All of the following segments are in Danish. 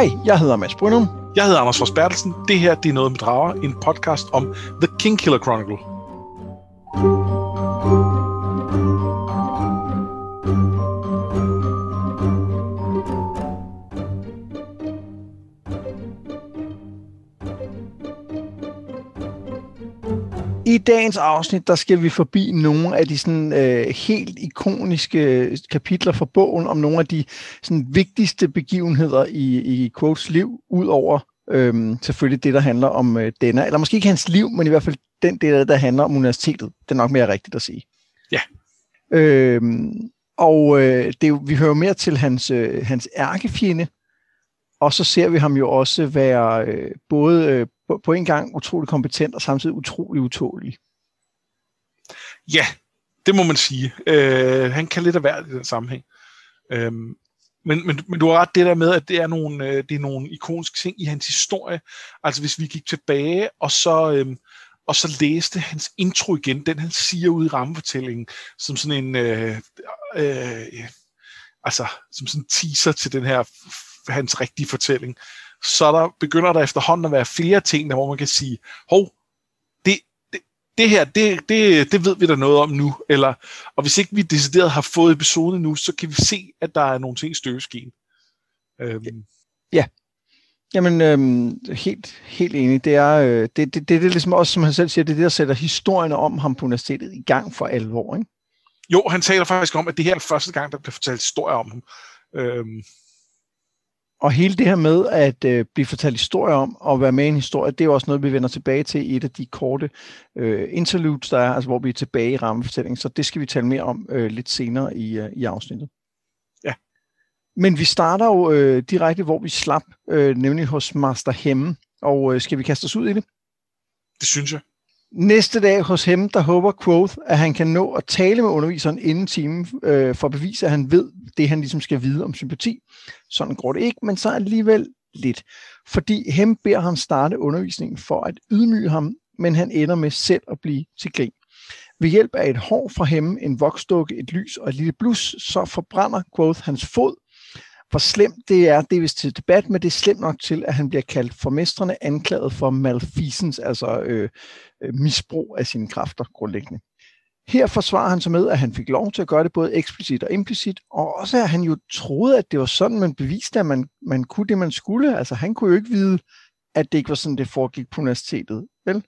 Hej, jeg hedder Mads Brynum. Jeg hedder Anders Fors Bertelsen. Det her det er Noget med Drager, en podcast om The King Killer Chronicle. I dagens afsnit, der skal vi forbi nogle af de sådan, øh, helt ikoniske kapitler fra bogen om nogle af de sådan, vigtigste begivenheder i, i Quotes liv, udover øh, selvfølgelig det, der handler om øh, denne, eller måske ikke hans liv, men i hvert fald den del, der handler om universitetet. Det er nok mere rigtigt at sige. Ja. Øh, og øh, det vi hører mere til hans, øh, hans ærkefjende, og så ser vi ham jo også være øh, både øh, på, på en gang utrolig kompetent og samtidig utrolig utålig. Ja, det må man sige. Øh, han kan lidt af hvert i den sammenhæng. Øh, men, men, men du har ret det der med, at det er, nogle, øh, det er nogle ikoniske ting i hans historie. Altså hvis vi gik tilbage og så, øh, og så læste hans intro igen, den han siger ud i rammefortællingen, som sådan en øh, øh, altså som sådan en teaser til den her hans rigtige fortælling, så der begynder der efterhånden at være flere ting, der hvor man kan sige, hov, det, det, det her, det, det, det ved vi da noget om nu, eller, og hvis ikke vi decideret har fået episoden nu, så kan vi se, at der er nogle ting i støveskeen. Øhm. Ja, Jamen, øhm, helt, helt enig. Det er, øh, det, det, det, det er ligesom også, som han selv siger, det er det, der sætter historierne om ham på universitetet i gang for alvor, ikke? Jo, han taler faktisk om, at det her er første gang, der bliver fortalt historier om ham. Øhm, og hele det her med at øh, blive fortalt historier om og være med i en historie, det er jo også noget, vi vender tilbage til i et af de korte øh, interludes, der er, altså hvor vi er tilbage i rammefortællingen. Så det skal vi tale mere om øh, lidt senere i, øh, i afsnittet. Ja. Men vi starter jo øh, direkte, hvor vi slap, øh, nemlig hos Master Hemme. Og øh, skal vi kaste os ud i det? Det synes jeg. Næste dag hos ham, der håber Quoth, at han kan nå at tale med underviseren inden timen, øh, for at bevise, at han ved det, han ligesom skal vide om sympati. Sådan går det ikke, men så alligevel lidt. Fordi Hem beder ham starte undervisningen for at ydmyge ham, men han ender med selv at blive til grin. Ved hjælp af et hår fra Hem, en voksdukke, et lys og et lille blus, så forbrænder Quoth hans fod, hvor slemt det er, det er vist til debat, men det er slemt nok til, at han bliver kaldt for mestrene anklaget for malfeasance, altså øh, øh, misbrug af sine kræfter grundlæggende. Her forsvarer han sig med, at han fik lov til at gøre det både eksplicit og implicit, og også at han jo troede, at det var sådan, man beviste, at man, man kunne det, man skulle. Altså han kunne jo ikke vide, at det ikke var sådan, det foregik på universitetet, vel?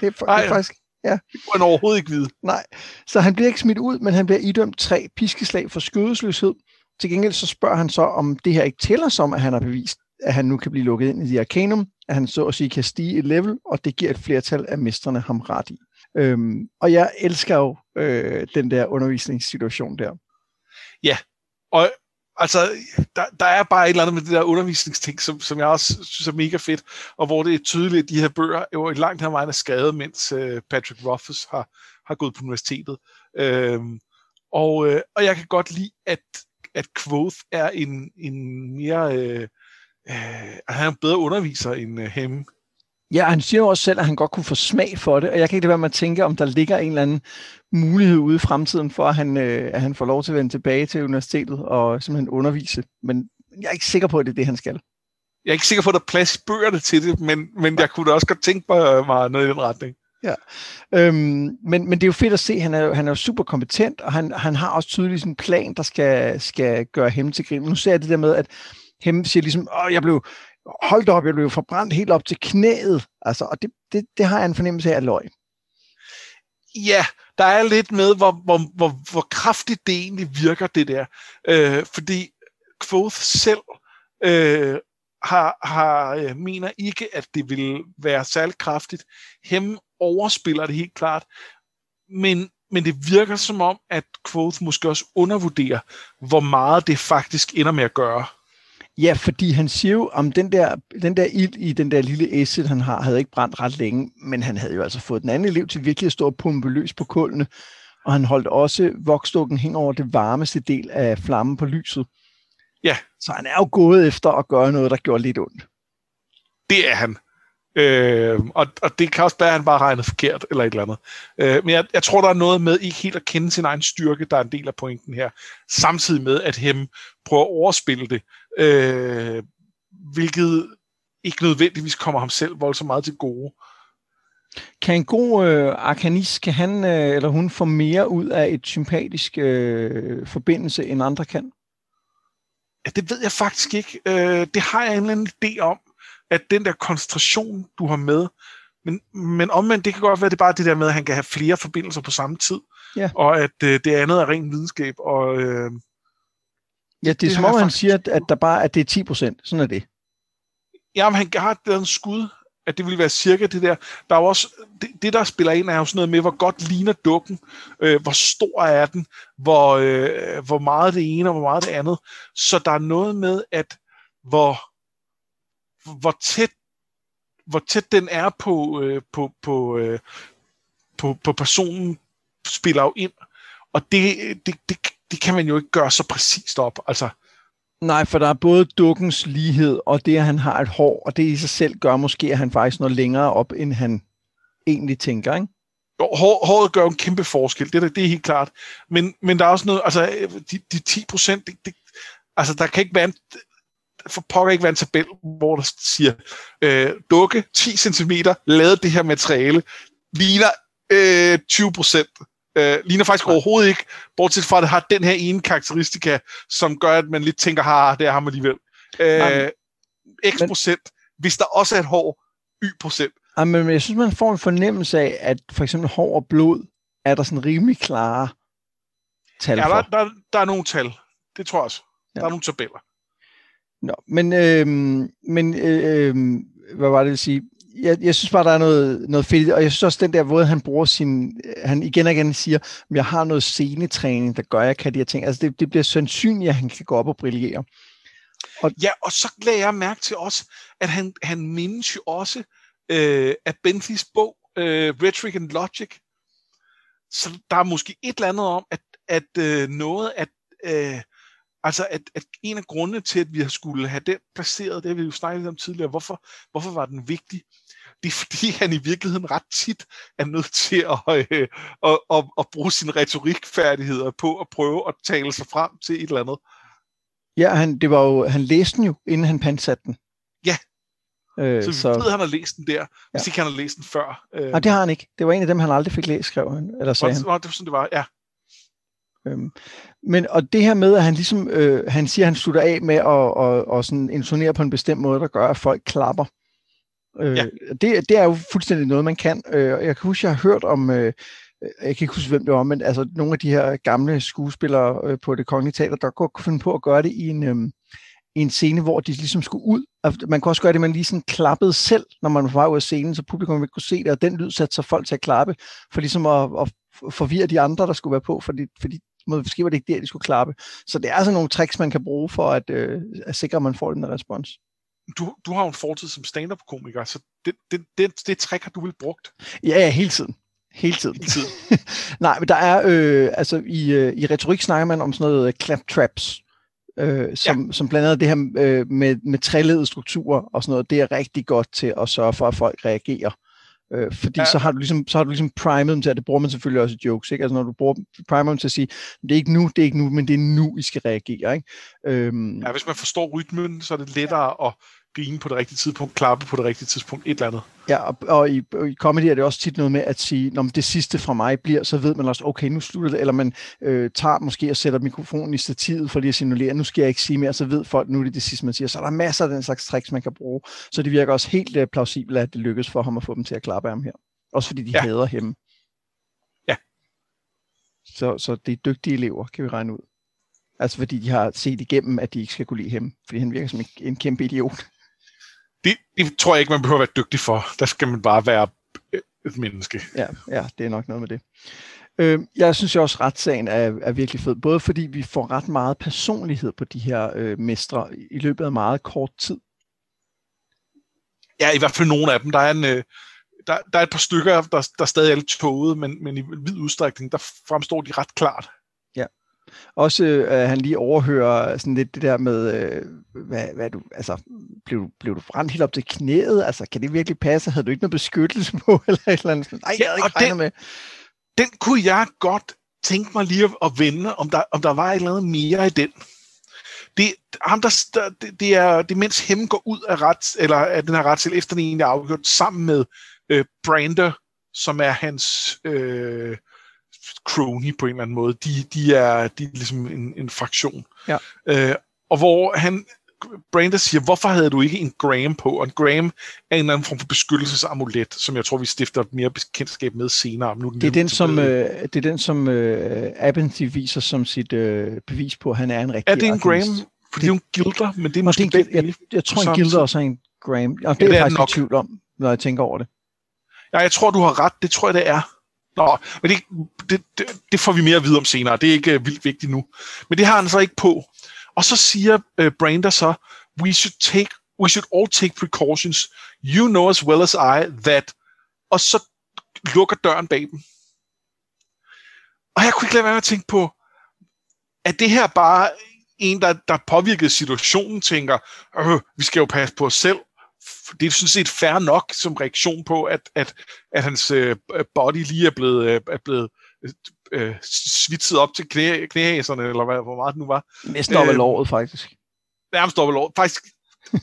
Det er, Ej, det er faktisk... Ja. Det kunne han overhovedet ikke vide. Nej, så han bliver ikke smidt ud, men han bliver idømt tre piskeslag for skødesløshed, til gengæld så spørger han så, om det her ikke tæller som, at han har bevist, at han nu kan blive lukket ind i The Arcanum, at han så at sige kan stige et level, og det giver et flertal af mestrene ham ret i. Øhm, og jeg elsker jo øh, den der undervisningssituation der. Ja, og altså, der, der er bare et eller andet med det der undervisningsting, som, som jeg også synes er mega fedt, og hvor det er tydeligt, at de her bøger jo i langt her vejen er skrevet, mens øh, Patrick Rothfuss har, har gået på universitetet. Øhm, og, øh, og jeg kan godt lide, at at Quoth er en, en mere... Øh, øh, han er en bedre underviser end øh, Hem. Ja, han siger jo også selv, at han godt kunne få smag for det, og jeg kan ikke lade være med at tænke, om der ligger en eller anden mulighed ude i fremtiden for, at han, øh, at han får lov til at vende tilbage til universitetet og simpelthen undervise. Men jeg er ikke sikker på, at det er det, han skal. Jeg er ikke sikker på, at der er plads i bøgerne til det, men, men jeg kunne da også godt tænke mig noget i den retning. Ja. Øhm, men, men det er jo fedt at se, han er, han er jo super kompetent, og han, han har også tydeligt en plan, der skal, skal gøre ham til grin. Nu ser jeg det der med, at ham siger ligesom, åh, jeg blev, holdt op, jeg blev forbrændt helt op til knæet. Altså, og det, det, det har jeg en fornemmelse af, at løg. Ja, der er lidt med, hvor, hvor, hvor, hvor kraftigt det egentlig virker, det der. Øh, fordi Quoth selv øh, har, har, øh, mener ikke, at det vil være særlig kraftigt. Hem overspiller det helt klart, men, men det virker som om, at Quoth måske også undervurderer, hvor meget det faktisk ender med at gøre. Ja, fordi han siger jo, om den der, den der ild i den der lille acid, han har, havde ikke brændt ret længe, men han havde jo altså fået den anden elev til virkelig at stå og pumpe løs på kullene, og han holdt også voksdukken hen over det varmeste del af flammen på lyset. Ja. Så han er jo gået efter at gøre noget, der gjorde lidt ondt. Det er han. Øh, og, og det kan også være, at han bare regnet forkert, eller et eller andet. Øh, men jeg, jeg tror, der er noget med ikke helt at kende sin egen styrke, der er en del af pointen her. Samtidig med, at Hem prøver at overspille det. Øh, hvilket ikke nødvendigvis kommer ham selv voldsomt meget til gode. Kan en god øh, arkanist, kan han øh, eller hun få mere ud af et sympatisk øh, forbindelse, end andre kan? Ja, det ved jeg faktisk ikke. Øh, det har jeg en eller anden idé om, at den der koncentration, du har med, men, men omvendt, det kan godt være, det er bare det der med, at han kan have flere forbindelser på samme tid, Ja. og at øh, det andet er ren videnskab. Og, øh, Ja, det er det som om, han faktisk- siger, at, at der bare at det er 10 procent. Sådan er det. jamen, han har et en skud, at det vil være cirka det der. Der er jo også, det, det, der spiller ind, er jo sådan noget med, hvor godt ligner dukken, øh, hvor stor er den, hvor, øh, hvor meget det ene og hvor meget det andet. Så der er noget med, at hvor, hvor tæt hvor tæt den er på, øh, på, på, øh, på, på personen, spiller jo ind. Og det, det, det, det kan man jo ikke gøre så præcist op. Altså, Nej, for der er både dukkens lighed, og det, at han har et hår, og det i sig selv gør måske, at han faktisk når længere op, end han egentlig tænker, ikke? Jo, hår, håret gør en kæmpe forskel, det er, det er helt klart. Men, men der er også noget, altså de, de 10 procent, det, det, altså der kan ikke være en, for pokker ikke være en tabel, hvor der siger, øh, dukke 10 cm, lavet det her materiale, ligner øh, 20 procent. Øh, ligner faktisk overhovedet ikke, bortset fra, at det har den her ene karakteristika, som gør, at man lidt tænker, har det er ham alligevel. Øh, Jamen, X men- procent, hvis der også er et hår, Y procent. Ej, men jeg synes, man får en fornemmelse af, at for eksempel hår og blod er der sådan rimelig klare tal Ja, for. der, der, der er nogle tal. Det tror jeg også. Ja. Der er nogle tabeller. Nå, men, øh, men øh, øhm, hvad var det, jeg sige? Jeg, jeg synes bare, der er noget, noget fedt, og jeg synes også, den der måde, han bruger sin, han igen og igen siger, at jeg har noget scenetræning, der gør, at jeg kan de her ting. Altså, det, det bliver sandsynligt, at han kan gå op og brillere. Ja, og så lagde jeg mærke til også, at han, han mindes jo også øh, af Bentleys bog, øh, Rhetoric and Logic. Så der er måske et eller andet om, at, at øh, noget, at, øh, altså at, at en af grundene til, at vi har skulle have den placeret, det har vi jo snakket om tidligere, hvorfor, hvorfor var den vigtig? Det er fordi, han i virkeligheden ret tit er nødt til at, øh, at, at, at bruge sine retorikfærdigheder på at prøve at tale sig frem til et eller andet. Ja, han, det var jo, han læste den jo, inden han pantsatte den. Ja. Øh, Så vi så, ved, at han har læst den der, hvis Ja. ikke han har læst den før. Øh, Nej, det har han ikke. Det var en af dem, han aldrig fik læst, skrev han. Eller sagde han. var, det var sådan, det var. Ja, Øhm, men og det her med, at han ligesom, øh, han siger, at han slutter af med at og, og sådan intonere på en bestemt måde, der gør, at folk klapper. Øh, Ja. det, det er jo fuldstændig noget, man kan. Øh, jeg kan huske, jeg har hørt om, øh, jeg kan ikke huske, hvem det var, men altså nogle af de her gamle skuespillere øh, på det kongelige teater, der godt kunne finde på at gøre det i en, øh, i en scene, hvor de ligesom skulle ud. Man kunne også gøre det, at man lige sådan klappede selv, når man var på vej ud af scenen, så publikum ikke kunne se det, og den lyd satte sig folk til at klappe, for ligesom at, at forvirre de andre, der skulle være på, fordi, fordi måske var det ikke der, de skulle klappe. Så det er altså nogle tricks, man kan bruge for at, øh, at sikre, at man får den respons. du, du har jo en fortid som stand-up-komiker, så det, det, det, det trick har du vel brugt Ja, ja, hele tiden. Hele tiden. hele tiden. Nej, men der er, øh, altså i, øh, i retorik snakker man om sådan noget øh, clap traps, øh, som, ja. som blandt andet det her øh, med, med træledede strukturer og sådan noget, det er rigtig godt til at sørge for, at folk reagerer. Øh, fordi Ja. ja. så, har du ligesom, så har du ligesom primet dem til, at det bruger man selvfølgelig også i jokes, ikke? Altså når du bruger primer dem til at sige, det er ikke nu, det er ikke nu, men det er nu, I skal reagere, ikke? Øhm, Ja, hvis man forstår rytmen, så er det lettere at grine på det rigtige tidspunkt, klappe på det rigtige tidspunkt, et eller andet. Ja, og, og i, i comedy er det også tit noget med at sige, når det sidste fra mig bliver, så ved man også, okay, nu slutter det, eller man øh, tager måske og sætter mikrofonen i stativet for lige at signalere, nu skal jeg ikke sige mere, så ved folk, nu er det det sidste, man siger. Så der er masser af den slags tricks, man kan bruge. Så det virker også helt øh, plausibelt, at det lykkes for ham at få dem til at klappe af ham her. Også fordi de ja. hader ham. Ja. Så, så det er dygtige elever, kan vi regne ud. Altså fordi de har set igennem, at de ikke skal kunne lide ham, fordi han virker som en, en kæmpe idiot. Det, det tror jeg ikke, man behøver at være dygtig for. Der skal man bare være øh, et menneske. Ja, ja, det er nok noget med det. Øh, jeg synes jo også, at retssagen er, er virkelig fed, både fordi vi får ret meget personlighed på de her øh, mestre i løbet af meget kort tid. Ja, i hvert fald nogle af dem. Der er, en, øh, der, der er et par stykker, der, der stadig er lidt tåget, men, men i vid udstrækning, der fremstår de ret klart. Også øh, han lige overhører sådan lidt det der med, øh, hvad, hvad du, altså, blev, du- blev du brændt helt op til knæet? Altså, kan det virkelig passe? Havde du ikke noget beskyttelse på? Eller et eller andet? Nej, jeg havde ikke regnet det- med. Den kunne jeg godt tænke mig lige at- at vende, om der, om der var et eller andet mere i den. Det, ham, der, det, det, er, det mens Hem går ud af, ret, eller af den her retsel, efter den egentlig er afgjort, sammen med øh, Brander, som er hans øh, crony på en eller anden måde. De, de, er, de er ligesom en, en fraktion. Ja. Øh, og hvor han, Brander siger, hvorfor havde du ikke en Graham på? Og en Graham er en eller anden form for beskyttelsesamulet, som jeg tror, vi stifter mere bekendtskab med senere. Nu den det, er den, som, øh, det er den, som øh, Abenthy viser som sit øh, bevis på, at han er en rigtig Er det en Graham? Fordi det, hun gilder, men det er måske det er en, jeg, jeg tror, en gilder også er en Graham. Og det ja, er jeg faktisk i tvivl om, når jeg tænker over det. Ja, jeg tror, du har ret. Det tror jeg, det er. Nå, men det, det, det, det får vi mere at vide om senere. Det er ikke uh, vildt vigtigt nu. Men det har han så ikke på. Og så siger uh, Brander så, we should, take, we should all take precautions. You know as well as I that... Og så lukker døren bag dem. Og jeg kunne ikke lade være med at tænke på, at det her bare en, der, der påvirkede situationen, tænker, øh, vi skal jo passe på os selv. Det er sådan set fair nok som reaktion på, at, at, at hans øh, body lige er blevet, øh, er blevet øh, svitset op til knæ, knæhæserne, eller hvad, hvor meget det nu var. Næsten op ad låret, faktisk. Nærmest op låret. Faktisk,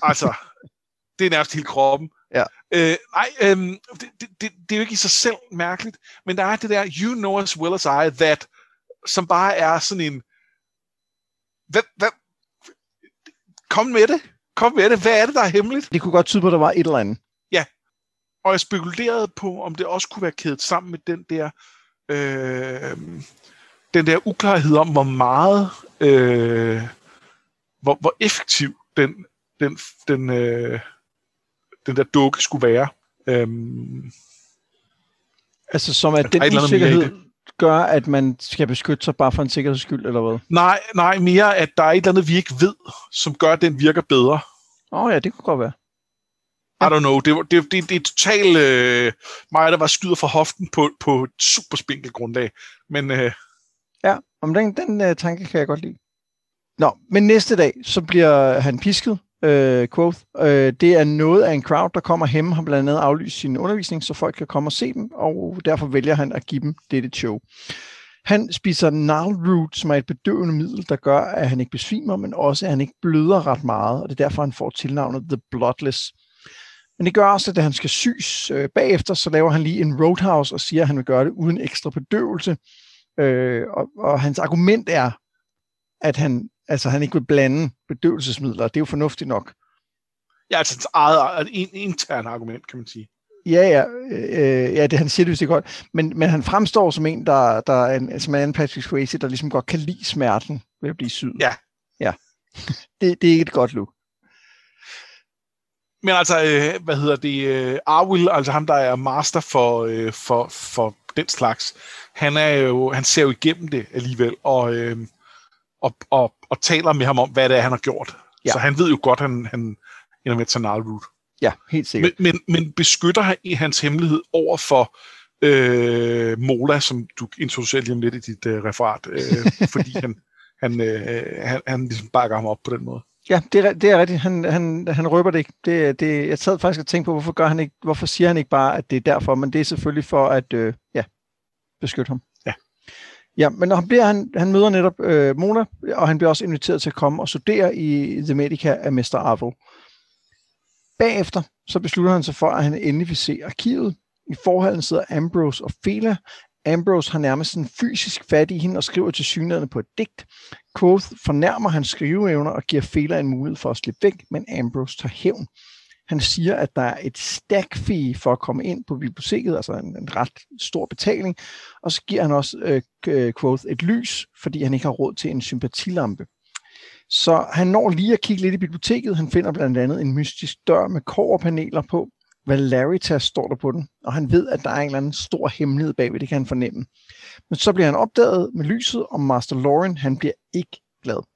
altså, det er nærmest hele kroppen. Ja. Øh, nej, øh, det, det, det, det er jo ikke i sig selv mærkeligt, men der er det der, you know as well as I, that, som bare er sådan en, hvad, hvad, kom med det, kom med det, hvad er det, der er hemmeligt? Det kunne godt tyde på, at der var et eller andet. Ja, og jeg spekulerede på, om det også kunne være kædet sammen med den der, øh, den der uklarhed om, hvor meget, øh, hvor, hvor effektiv den, den, den, øh, den der dukke skulle være. Øhm, altså som at den usikkerhed gør, at man skal beskytte sig bare for en sikkerheds skyld, eller hvad? Nej, nej, mere at der er et eller andet, vi ikke ved, som gør, at den virker bedre. Åh oh, ja, det kunne godt være. I don't know. Det, det, det, det er totalt øh, mig, der var skyder fra hoften på, på et super spinkelt grundlag. Men, øh, ja, om den, den uh, tanke kan jeg godt lide. Nå, men næste dag, så bliver han pisket, øh, Quoth. Øh, det er noget af en crowd, der kommer hem, har blandt andet aflyst sin undervisning, så folk kan komme og se dem, og derfor vælger han at give dem dette show. Han spiser Nalroot, som er et bedøvende middel, der gør, at han ikke besvimer, men også, at han ikke bløder ret meget, og det er derfor, han får tilnavnet The Bloodless. Men det gør også, at da han skal sys øh, bagefter, så laver han lige en roadhouse og siger, at han vil gøre det uden ekstra bedøvelse. Øh, og, og hans argument er, at han altså han ikke vil blande bedøvelsesmidler. Det er jo fornuftigt nok. Ja, altså et eget en intern argument, kan man sige. Ja, ja, øh, ja det, han siger det vist godt. Men, men han fremstår som en, der, der er en, som er en Patrick Swayze, der ligesom godt kan lide smerten ved at blive syet. Ja. Ja. det, det er ikke et godt look. Men altså, øh, hvad hedder det, øh, Arwill, altså ham, der er master for, øh, for, for den slags, han, er jo, han ser jo igennem det alligevel, og, øh, og, og, og taler med ham om, hvad det er, han har gjort. Ja. Så han ved jo godt, at han, han ender med at tage root. Ja, helt sikkert. Men, men, men beskytter han i hans hemmelighed over for øh, Mola, som du introducerer lige om lidt i dit øh, referat, øh, fordi han, han, øh, han, han ligesom bakker ham op på den måde. Ja, det er, det er rigtigt. Han, han, han røber det ikke. Det, det, jeg sad faktisk og tænkte på, hvorfor, gør han ikke, hvorfor siger han ikke bare, at det er derfor, men det er selvfølgelig for at øh, ja, beskytte ham. Ja. Men når han, bliver, han, han møder netop øh, Mona, og han bliver også inviteret til at komme og studere i The Medica af Mr. Arvo. Bagefter så beslutter han sig for, at han endelig vil se arkivet. I forhallen sidder Ambrose og Fela. Ambrose har nærmest en fysisk fat i hende og skriver til synligheden på et digt. Quoth fornærmer hans skriveevner og giver Fela en mulighed for at slippe væk, men Ambrose tager hævn. Han siger, at der er et stack fee for at komme ind på biblioteket, altså en, en ret stor betaling, og så giver han også øh, øh Quoth et lys, fordi han ikke har råd til en sympatilampe. Så han når lige at kigge lidt i biblioteket. Han finder blandt andet en mystisk dør med kårpaneler på. Valeritas står der på den, og han ved, at der er en eller anden stor hemmelighed bagved, det kan han fornemme. Men så bliver han opdaget med lyset, og Master Lauren, han bliver ikke glad.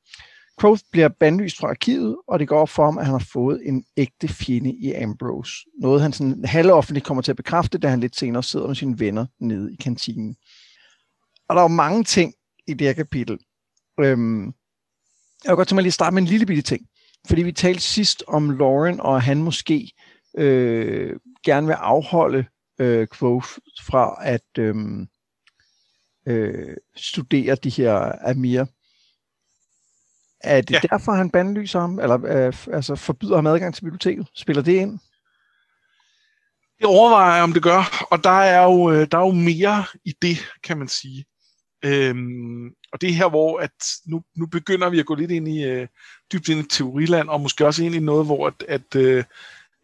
Quoth bliver bandlyst fra arkivet, og det går op for ham, at han har fået en ægte fjende i Ambrose. Noget han sådan halvoffentligt kommer til at bekræfte, da han lidt senere sidder med sine venner nede i kantinen. Og der er jo mange ting i det her kapitel. Øhm, jeg vil godt tænke mig lige at starte med en lille bitte ting. Fordi vi talte sidst om Lauren, og han måske øh, gerne vil afholde øh, Quoth fra at øh, øh, studere de her Amir er det Ja. derfor, han bandlyser ham? Eller øh, altså forbyder ham adgang til biblioteket? Spiller det ind? Det overvejer jeg, om det gør, og der er jo, øh, der er jo mere i det, kan man sige. Øhm, og det er her, hvor at nu, nu begynder vi at gå lidt ind i øh, dybt ind i teoriland, og måske også ind i noget, hvor at, at, øh,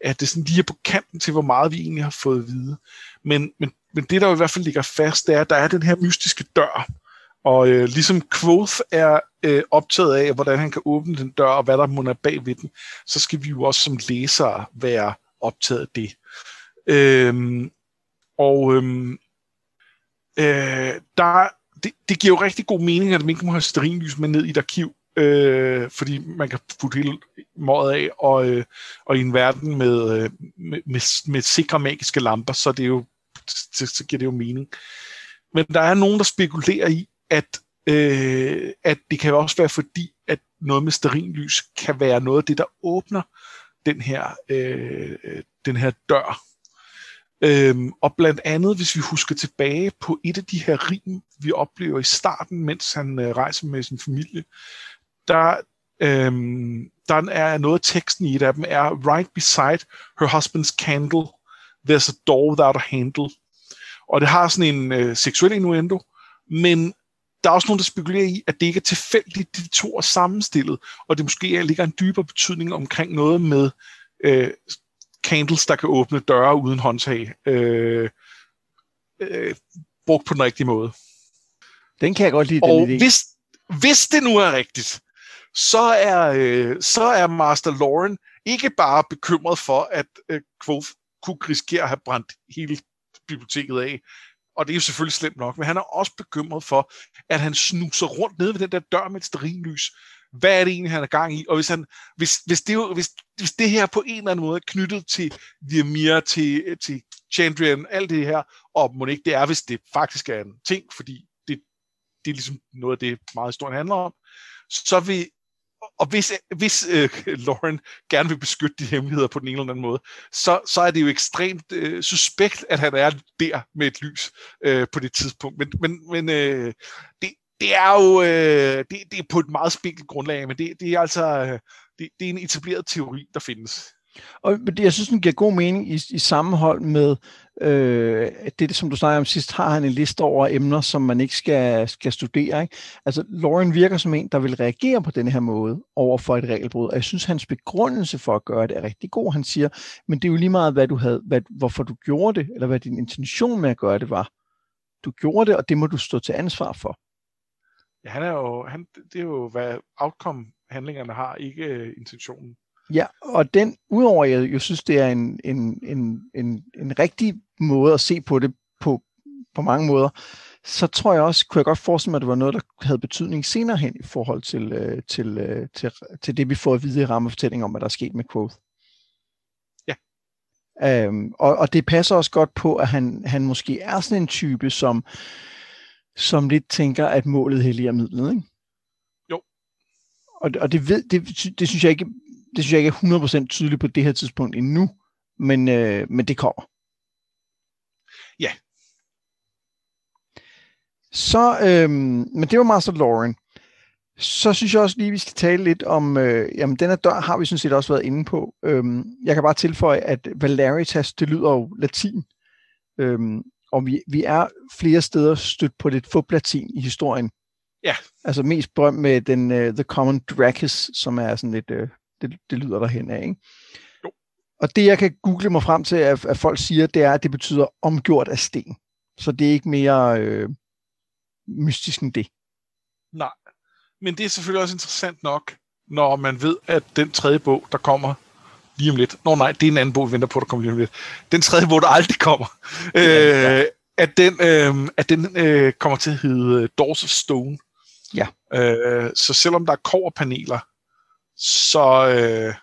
at det sådan lige er på kanten til, hvor meget vi egentlig har fået at vide. Men, men, men det, der jo i hvert fald ligger fast, det er, at der er den her mystiske dør. Og øh, ligesom Quoth er øh, optaget af, hvordan han kan åbne den dør, og hvad der må er bag ved den, så skal vi jo også som læsere være optaget af det. Øhm, og øhm, øh, der, det, det giver jo rigtig god mening, at man ikke må have sterinlys med ned i et arkiv, øh, fordi man kan putte hele måret af, og, øh, og i en verden med, øh, med, med, med sikre magiske lamper, så, det er jo, så, så giver det jo mening. Men der er nogen, der spekulerer i, at, øh, at det kan også være fordi, at noget med sterinlys kan være noget af det, der åbner den her, øh, den her dør. Øhm, og blandt andet, hvis vi husker tilbage på et af de her rim, vi oplever i starten, mens han øh, rejser med sin familie, der, øhm, der er noget af teksten i et af dem, er right beside her husband's candle, there's a door without a handle. Og det har sådan en øh, seksuel innuendo, men der er også nogen, der spekulerer i, at det ikke er tilfældigt, de to er sammenstillet, og det måske ligger en dybere betydning omkring noget med øh, candles, der kan åbne døre uden håndtag, øh, øh, brugt på den rigtige måde. Den kan jeg godt lide, Og den idé. hvis, hvis det nu er rigtigt, så er, øh, så er Master Lauren ikke bare bekymret for, at øh, Quoth kunne risikere at have brændt hele biblioteket af, og det er jo selvfølgelig slemt nok, men han er også bekymret for, at han snuser rundt nede ved den der dør med et sterinlys. Hvad er det egentlig, han er gang i? Og hvis, han, hvis, hvis, det, jo, hvis, hvis det her på en eller anden måde er knyttet til Ymir, til, til Chandrian, alt det her, og må det ikke det er, hvis det faktisk er en ting, fordi det, det er ligesom noget af det, meget historien handler om, så vil og hvis, hvis øh, Lauren gerne vil beskytte de hemmeligheder på den ene eller anden måde, så, så er det jo ekstremt øh, suspekt, at han er der med et lys øh, på det tidspunkt. Men, men, men øh, det, det er jo øh, det, det er på et meget spinkelt grundlag, men det, det er altså øh, det, det er en etableret teori, der findes. Og det- jeg synes, den giver god mening i, i sammenhold med øh, det, som du snakker om sidst, har han en liste over emner, som man ikke skal, skal studere. Ikke? Altså, Lauren virker som en, der vil reagere på den her måde over for et regelbrud, og jeg synes, hans begrundelse for at gøre det er rigtig god. Han siger, men det er jo lige meget, hvad du havde, hvad, hvorfor du gjorde det, eller hvad din intention med at gøre det var. Du gjorde det, og det må du stå til ansvar for. Ja, han er jo, han, det er jo, hvad outcome handlingerne har, ikke øh, intentionen. Ja, og den, udover jeg jo synes, det er en, en, en, en, en rigtig måde at se på det på, på mange måder, så tror jeg også, kunne jeg godt forestille mig, at det var noget, der havde betydning senere hen i forhold til, øh, til, øh, til, til det, vi får at vide i rammefortællingen om, hvad der er sket med Quoth. Ja. Øhm, og, og det passer også godt på, at han, han måske er sådan en type, som, som lidt tænker, at målet helliger midlet, ikke? Jo. Og, og det, ved, det, det synes jeg ikke det synes jeg ikke er 100% tydeligt på det her tidspunkt endnu, men, øh, men det kommer. Ja. Så, øh, men det var Master Lauren. Så synes jeg også lige, vi skal tale lidt om, øh, jamen den her dør har vi sådan set også været inde på. Øhm, jeg kan bare tilføje, at Valeritas, det lyder jo latin. Øhm, og vi, vi er flere steder stødt på lidt fublatin i historien. Ja. Altså mest berømt med den uh, The Common Drachis, som er sådan lidt, uh, det, det lyder derhen af, ikke? Jo. Og det jeg kan google mig frem til, at, at folk siger, det er, at det betyder omgjort af sten. Så det er ikke mere øh, mystisk end det. Nej, men det er selvfølgelig også interessant nok, når man ved, at den tredje bog, der kommer lige om lidt, nå nej, det er en anden bog, vi venter på, der kommer lige om lidt, den tredje bog, der aldrig kommer, ja, øh, at den, øh, at den øh, kommer til at hedde Doors of Stone. Ja. Øh, så selvom der er koverpaneler, så, øh,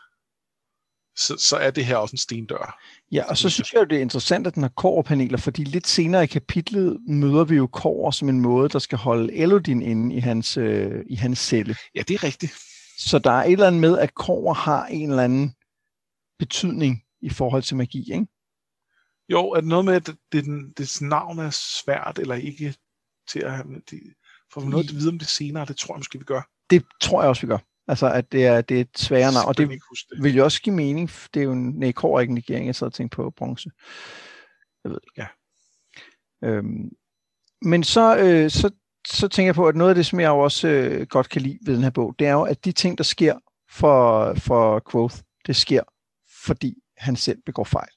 så, så er det her også en stendør. Ja, og så synes jeg jo, det er interessant, at den har koverpaneler, fordi lidt senere i kapitlet møder vi jo kover som en måde, der skal holde Elodin inde i hans, øh, i hans celle. Ja, det er rigtigt. Så der er et eller andet med, at kover har en eller anden betydning i forhold til magi, ikke? Jo, er det noget med, at det, det, dets navn er svært, eller ikke til at have... Det, får vi noget at vide om det senere? Det tror jeg måske, vi gør. Det tror jeg også, vi gør. Altså, at det er, det er et sværere navn. Og det, ikke det vil jo også give mening. Det er jo en nej, ikke negering, jeg sad og tænkte på bronze. Jeg ved det Ja. Øhm, men så, øh, så, så tænker jeg på, at noget af det, som jeg jo også øh, godt kan lide ved den her bog, det er jo, at de ting, der sker for, for Quoth, det sker, fordi han selv begår fejl.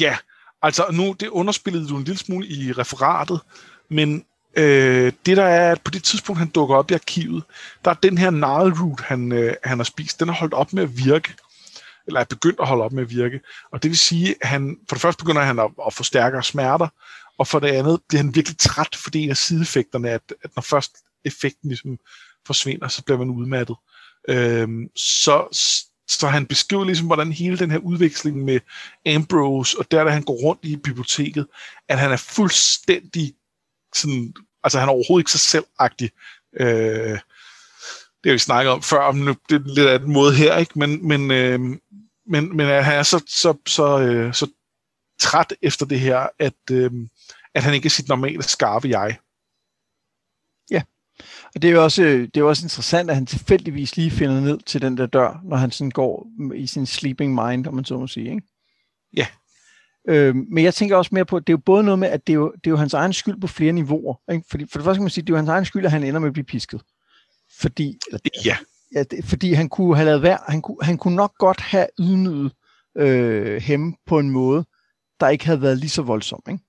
Ja, altså nu, det underspillede du en lille smule i referatet, men øh, det der er, at på det tidspunkt, han dukker op i arkivet, der er den her root, han, øh, han har spist, den har holdt op med at virke, eller er begyndt at holde op med at virke. Og det vil sige, at han, for det første begynder han at, at få stærkere smerter, og for det andet bliver han virkelig træt, fordi en af sideeffekterne er, at, at når først effekten ligesom forsvinder, så bliver man udmattet. Øhm, så, så han beskriver ligesom, hvordan hele den her udveksling med Ambrose, og der, da han går rundt i biblioteket, at han er fuldstændig sådan, altså han er overhovedet ikke sig selvagtig. Øh, det har vi snakket om før, men det er lidt af den måde her, ikke? Men, men, øh, men, men at han er så, så, så, øh, så træt efter det her, at, øh, at han ikke er sit normale skarpe jeg. Og det er jo også, øh, det er jo også interessant, at han tilfældigvis lige finder ned til den der dør, når han sådan går i sin sleeping mind, om man så må sige. Ikke? Ja. Øh, men jeg tænker også mere på, at det er jo både noget med, at det er jo, det er jo hans egen skyld på flere niveauer. Ikke? Fordi, for det første kan man sige, at det er jo hans egen skyld, at han ender med at blive pisket. Fordi, eller, Ja, ja, det, fordi han kunne have lavet værd, han kunne, han kunne nok godt have ydmyget øh, ham på en måde, der ikke havde været lige så voldsom. Ikke?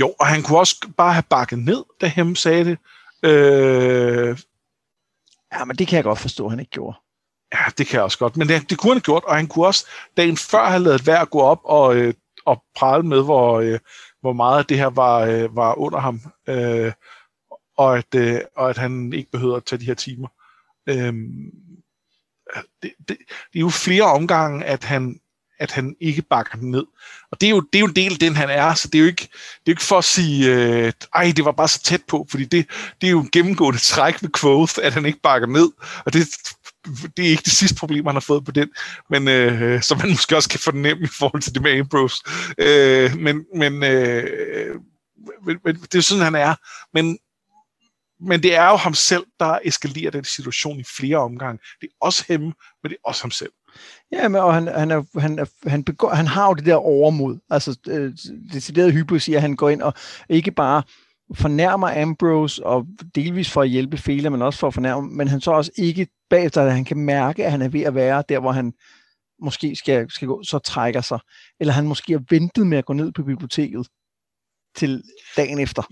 jo, og han kunne også bare have bakket ned, da Hem sagde det. Øh, Ja, men det kan jeg godt forstå, at han ikke gjorde. Ja, det kan jeg også godt. Men det, det kunne han have gjort, og han kunne også dagen før have lavet værd at gå op og, øh, og prale med, hvor, øh, hvor meget det her var, øh, var under ham, øh, og, at, øh, og at han ikke behøvede at tage de her timer. Øh, det, det, det er jo flere omgange, at han, at han ikke bakker den ned. Og det er jo, det er jo en del af den, han er, så det er jo ikke, det er jo ikke for at sige, øh, ej, det var bare så tæt på, fordi det, det er jo en gennemgående træk med Quoth, at han ikke bakker ned, og det, det er ikke det sidste problem, han har fået på den, men øh, som man måske også kan fornemme i forhold til det med Ambrose. Øh, men, men, øh, men, men det er sådan, han er. Men, men det er jo ham selv, der eskalerer den situation i flere omgange. Det er også ham, men det er også ham selv. Ja, men, og han, han, er, han, er, han, begår, han har jo det der overmod. Altså, øh, decideret hypo siger, at han går ind og ikke bare fornærmer Ambrose, og delvis for at hjælpe Fela, men også for at fornærme, men han så også ikke bagefter, at han kan mærke, at han er ved at være der, hvor han måske skal, skal gå, så trækker sig. Eller han måske har ventet med at gå ned på biblioteket til dagen efter.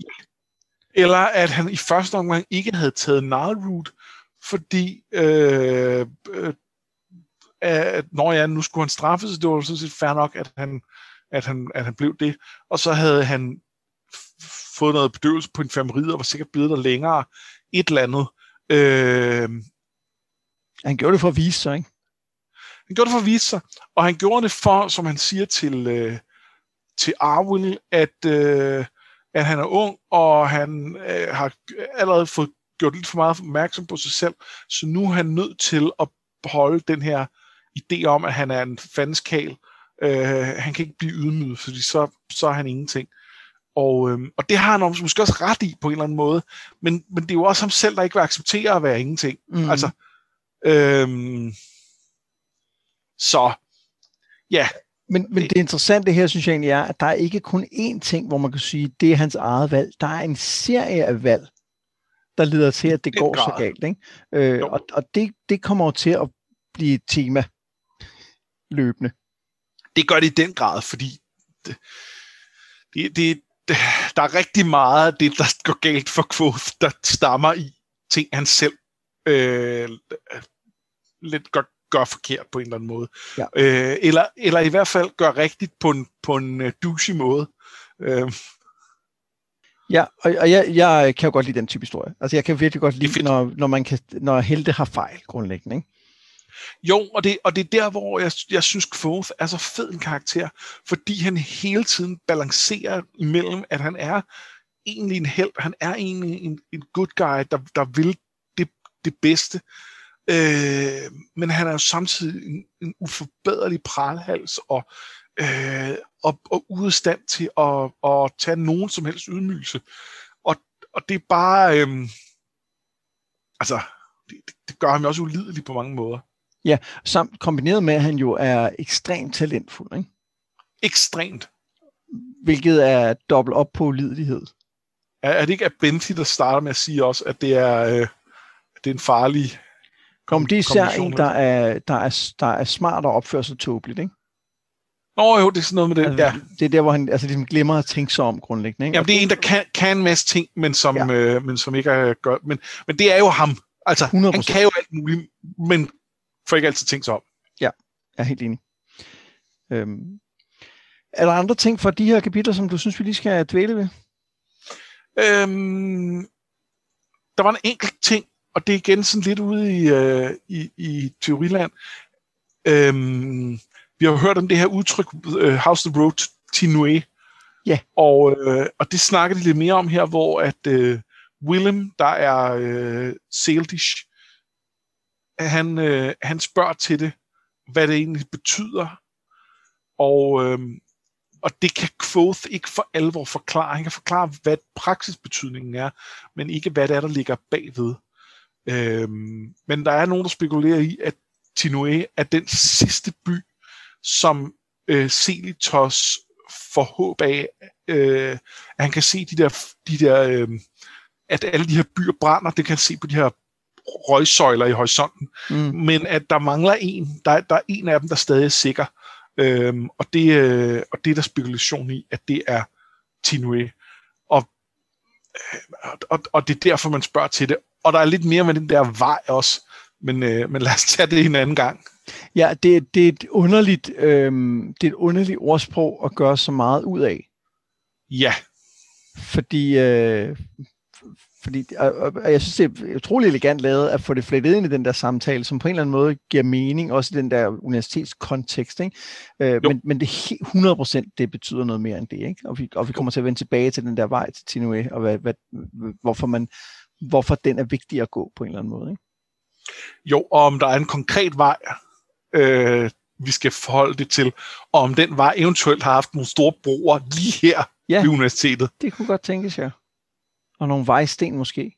Eller at han i første omgang ikke havde taget Nile fordi øh, øh, øh at når ja, nu skulle han straffes, det var sådan set fair nok, at han, at han, at han blev det. Og så havde han fået noget bedøvelse på infirmeriet, og var sikkert blevet der længere. Et eller andet. Øh, Han gjorde det for at vise sig, ikke? han gjorde det for at vise sig, og han gjorde det for, som han siger til, øh, til Arwill, at, øh, at han er ung, og han øh, har allerede fået gjort lidt for meget opmærksom på sig selv, så nu er han nødt til at beholde den her idé om, at han er en fanskal. Øh, han kan ikke blive ydmyget, fordi så, så er han ingenting. Og, øh, og det har han måske også ret i på en eller anden måde, men, men det er jo også ham selv, der ikke vil acceptere at være ingenting. Mm. Altså, øh, så, ja, Men, men det interessante her, synes jeg egentlig er, at der er ikke kun én ting, hvor man kan sige, det er hans eget valg. Der er en serie af valg, der leder til, at det går så grad. galt. Ikke? Øh, Jo. og og det, det kommer jo til at blive et tema løbende. det gør det i den grad, fordi det, det, det, der er rigtig meget af det, der går galt for Quoth, der stammer i ting, han selv øh, lidt gør, gør forkert på en eller anden måde. Ja. Øh, eller, eller i hvert fald gør rigtigt på en, på en uh, douchey måde. Øh, Ja, og, og jeg, jeg kan jo godt lide den type historie. Altså, jeg kan virkelig godt lide, når, når, man kan, når helte har fejl, grundlæggende. Ikke? Jo, og det, og det er der, hvor jeg, jeg synes, Quoth er så fed en karakter, fordi han hele tiden balancerer mellem, at han er egentlig en held, han er egentlig en, en good guy, der, der vil det, det bedste, øh, men han er jo samtidig en, en uforbederlig pralhals og, øh, og, og ude af stand til at, at tage nogen som helst ydmygelse. Og, og det er bare... Øh, altså, det, det gør ham jo også ulidelig på mange måder. Ja, samt kombineret med, at han jo er ekstremt talentfuld, ikke? Ekstremt. Hvilket er dobbelt op på ulidelighed. Er, er det ikke Abenti, der starter med at sige også, at det er, øh, det er en farlig Kom, det er især en, der er, der, er, der er smart og opfører sig tåbeligt, ikke? Nå jo, det er sådan noget med det. Altså, ja. Det er der, hvor han altså, ligesom glemmer at tænke sig om grundlæggende. Ikke? Jamen, det er en, der kan, kan en masse ting, men som, ja. øh, men som ikke er gør. Men, men det er jo ham. Altså, 100%. han kan jo alt muligt, men får ikke altid tænkt sig om. Ja, jeg er helt enig. Øhm. Er der andre ting fra de her kapitler, som du synes, vi lige skal dvæle ved? Øhm, der var en enkelt ting, og det er igen sådan lidt ude i, øh, i, i teoriland. Øhm, vi har hørt om det her udtryk, uh, House the Road Tinue. Ja. Og, øh, og det snakker de lidt mere om her, hvor at øh, Willem, der er øh, Saldish, han, øh, han spørger til det, hvad det egentlig betyder. Og, øh, og det kan Quoth ikke for alvor forklare. Han kan forklare, hvad praksisbetydningen er, men ikke hvad det er, der ligger bagved. Øh, men der er nogen, der spekulerer i, at Tinoe er den sidste by, som øh, Selitos får håb af, øh, at han kan se de der, de der øh, at alle de her byer brænder, det kan han se på de her røgsøjler i horisonten, mm. men at der mangler en, der, der er en af dem, der stadig er sikker, øhm, og, det, øh, og det er der spekulation i, at det er Tinue. Og, øh, og, og det er derfor, man spørger til det. Og der er lidt mere med den der vej også, men, øh, men lad os tage det en anden gang. Ja, det, det, er et underligt, øh, det er et underligt ordsprog at gøre så meget ud af. Ja. Fordi, øh, fordi og, og jeg synes, det er utrolig elegant lavet at få det flettet ind i den der samtale, som på en eller anden måde giver mening, også i den der universitetskontekst. Ikke? Øh, men, men det er 100% det betyder noget mere end det. Ikke? Og, vi, og vi kommer til at vende tilbage til den der vej til Tinue, og hvad, hvad, hvorfor, man, hvorfor den er vigtig at gå på en eller anden måde. Ikke? Jo, og om der er en konkret vej, øh, vi skal forholde det til, og om den vej eventuelt har haft nogle store broer lige her ja, ved universitetet. det kunne godt tænkes, ja. Og nogle vejsten måske.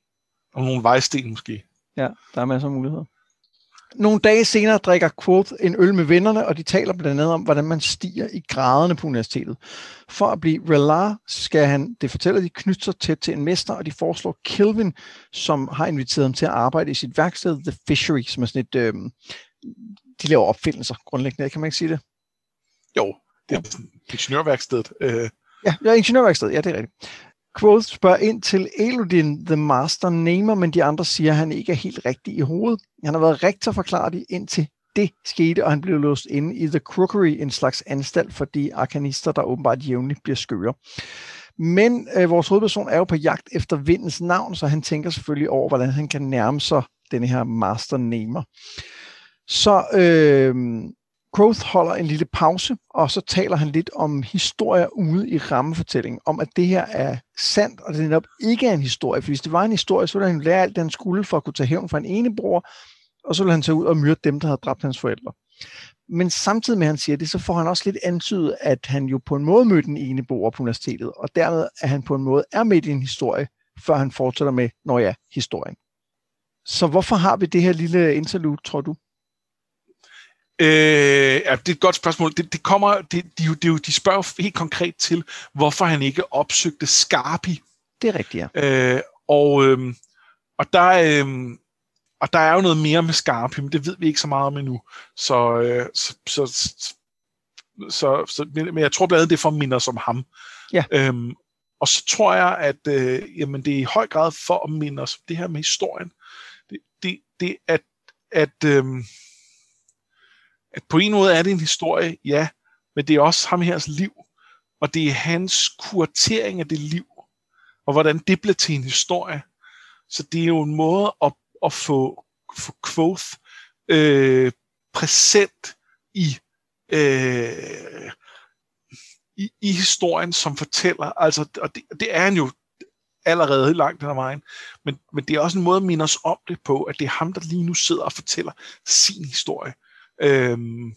Og nogle vejsten måske. Ja, der er masser af muligheder. Nogle dage senere drikker Quoth en øl med vennerne, og de taler blandt andet om, hvordan man stiger i graderne på universitetet. For at blive relar skal han, det fortæller de, knytte sig tæt til en mester, og de foreslår Kelvin, som har inviteret ham til at arbejde i sit værksted, The Fishery, som er sådan et, øh, de laver opfindelser grundlæggende, kan man ikke sige det? Jo, det er ingeniørværkstedet. Øh. Ja, ja, ingeniørværkstedet, ja, det er rigtigt. Quoth spørger ind til Elodin, the master namer, men de andre siger, at han ikke er helt rigtig i hovedet. Han har været rektor, forklarer de, indtil det skete, og han blev låst inde i The Crookery, en slags anstalt for de arkanister, der åbenbart jævnligt bliver skøre. Men øh, vores hovedperson er jo på jagt efter vindens navn, så han tænker selvfølgelig over, hvordan han kan nærme sig denne her master namer. Så øh, Growth holder en lille pause, og så taler han lidt om historier ude i rammefortællingen, om at det her er sandt, og det netop ikke er en historie. For hvis det var en historie, så ville han lære alt det, han skulle for at kunne tage hævn fra en ene bror, og så ville han tage ud og myrde dem, der havde dræbt hans forældre. Men samtidig med, at han siger det, så får han også lidt antydet, at han jo på en måde mødte den ene bror på universitetet, og dermed at han på en måde er midt i en historie, før han fortsætter med, når ja, historien. Så hvorfor har vi det her lille interlude, tror du? Øh, ja, det er et godt spørgsmål. Det, det kommer, det, de, de, de spørger helt konkret til, hvorfor han ikke opsøgte Scarpi. Det er rigtigt, ja. Øh, og, øh, og, der, øh, og der er jo noget mere med Scarpi, men det ved vi ikke så meget om endnu. Så, øh, så, så, så, så men jeg tror blandt andet, det er for at minde os om ham. Ja. Øhm, og så tror jeg, at øh, jamen, det er i høj grad for at minde os det her med historien. Det, det, det at, at øh, at på en måde er det en historie, ja, men det er også ham hers liv, og det er hans kuratering af det liv, og hvordan det bliver til en historie. Så det er jo en måde at, at få, få Quoth øh, præsent i, øh, i, i historien, som fortæller. Altså, og det, det er han jo allerede langt hen ad vejen. Men, men det er også en måde at minde os om det på, at det er ham, der lige nu sidder og fortæller sin historie. Øhm,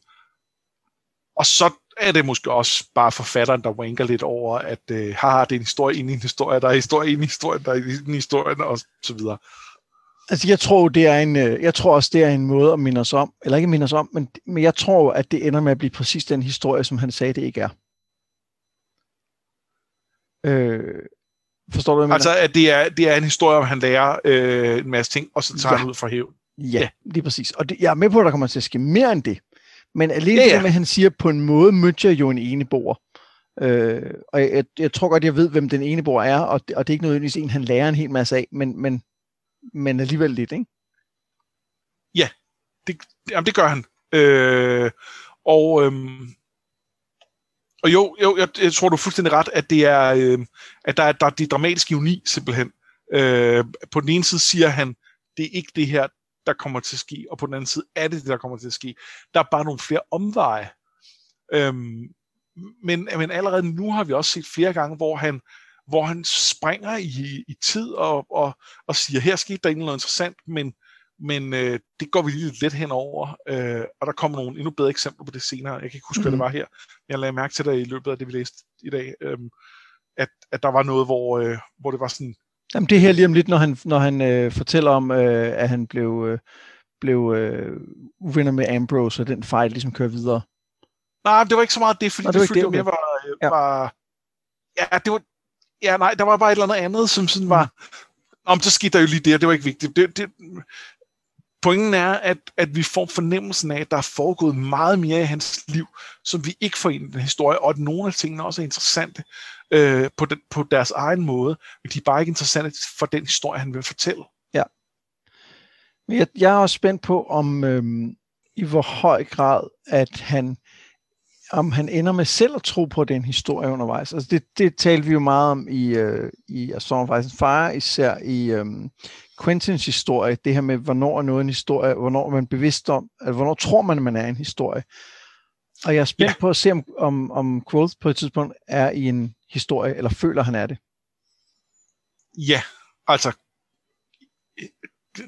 og så er det måske også bare forfatteren, der wanker lidt over, at øh, haha, det er en historie ind i en historie, der er en historie ind i historien, der er en historie, og så videre. Altså, jeg tror, det er en, øh, jeg tror også, det er en måde at minde os om, eller ikke minde os om, men, men jeg tror, at det ender med at blive præcis den historie, som han sagde, det ikke er. Øh, forstår du, hvad jeg Altså, at det er, det er en historie, om han lærer øh, en masse ting, og så tager ja. han ud fra hævn. Ja, Ja. ja. lige præcis. Og det, jeg er med på, at der kommer til at ske mere end det. Men alene Ja, ja, ja. ja. det med, at han siger, på en måde mødte jeg jo en eneboer. Øh, og jeg, jeg, tror godt, jeg ved, hvem den eneboer er, og det, og det er ikke nødvendigvis en, han lærer en hel masse af, men, men, men alligevel lidt, ikke? Det, jamen, det gør han. Øh, og, øhm, og jo, jo jeg, jeg tror, du er fuldstændig ret, at det er, øh, at der er, der er det dramatiske ironi, simpelthen. Øh, på den ene side siger han, det er ikke det her, der kommer til at ske, og på den anden side er det det, der kommer til at ske. Der er bare nogle flere omveje. Øhm, men, men allerede nu har vi også set flere gange, hvor han, hvor han springer i, i tid og, og, og siger, her skete der noget interessant, men, men øh, det går vi lige lidt let henover, øh, og der kommer nogle endnu bedre eksempler på det senere. Jeg kan ikke huske, mm. hvad det Mhm. var her, men jeg lagde mærke til det i løbet af det, vi læste i dag, øh, at, at der var noget, hvor, øh, hvor det var sådan, Jamen, det er her lige om lidt, når han, når han øh, fortæller om, øh, at han blev, øh, blev øh, uvenner med Ambrose, og den fejl ligesom kører videre. Nej, det var ikke så meget det, fordi Nå, det, det det var følte det, mere var, Ja. ja. var... Ja, det var... Ja, nej, der var bare et eller andet andet, som sådan var... Om så skete der jo lige det, og det var ikke vigtigt. Det, det, pointen er, at, at vi får fornemmelsen af, at der er foregået meget mere i hans liv, som vi ikke får ind i den historie, og at nogle af tingene også er interessante øh, på, den, på deres egen måde, men de er bare ikke interessante for den historie, han vil fortælle. Ja. Men jeg, jeg er også spændt på, om øhm, i hvor høj grad, at han om han ender med selv at tro på, den historie undervejs. Altså det, det talte vi jo meget om i, øh, i A Storm of Ice and Fire, især i øh, Quentins historie, det her med, hvornår er noget en historie, hvornår er man bevidst om, altså, hvornår tror man, at man er en historie. Og jeg er spændt Ja. på at se, om, om, om Quoth på et tidspunkt er i en historie, eller føler han er det. Ja, altså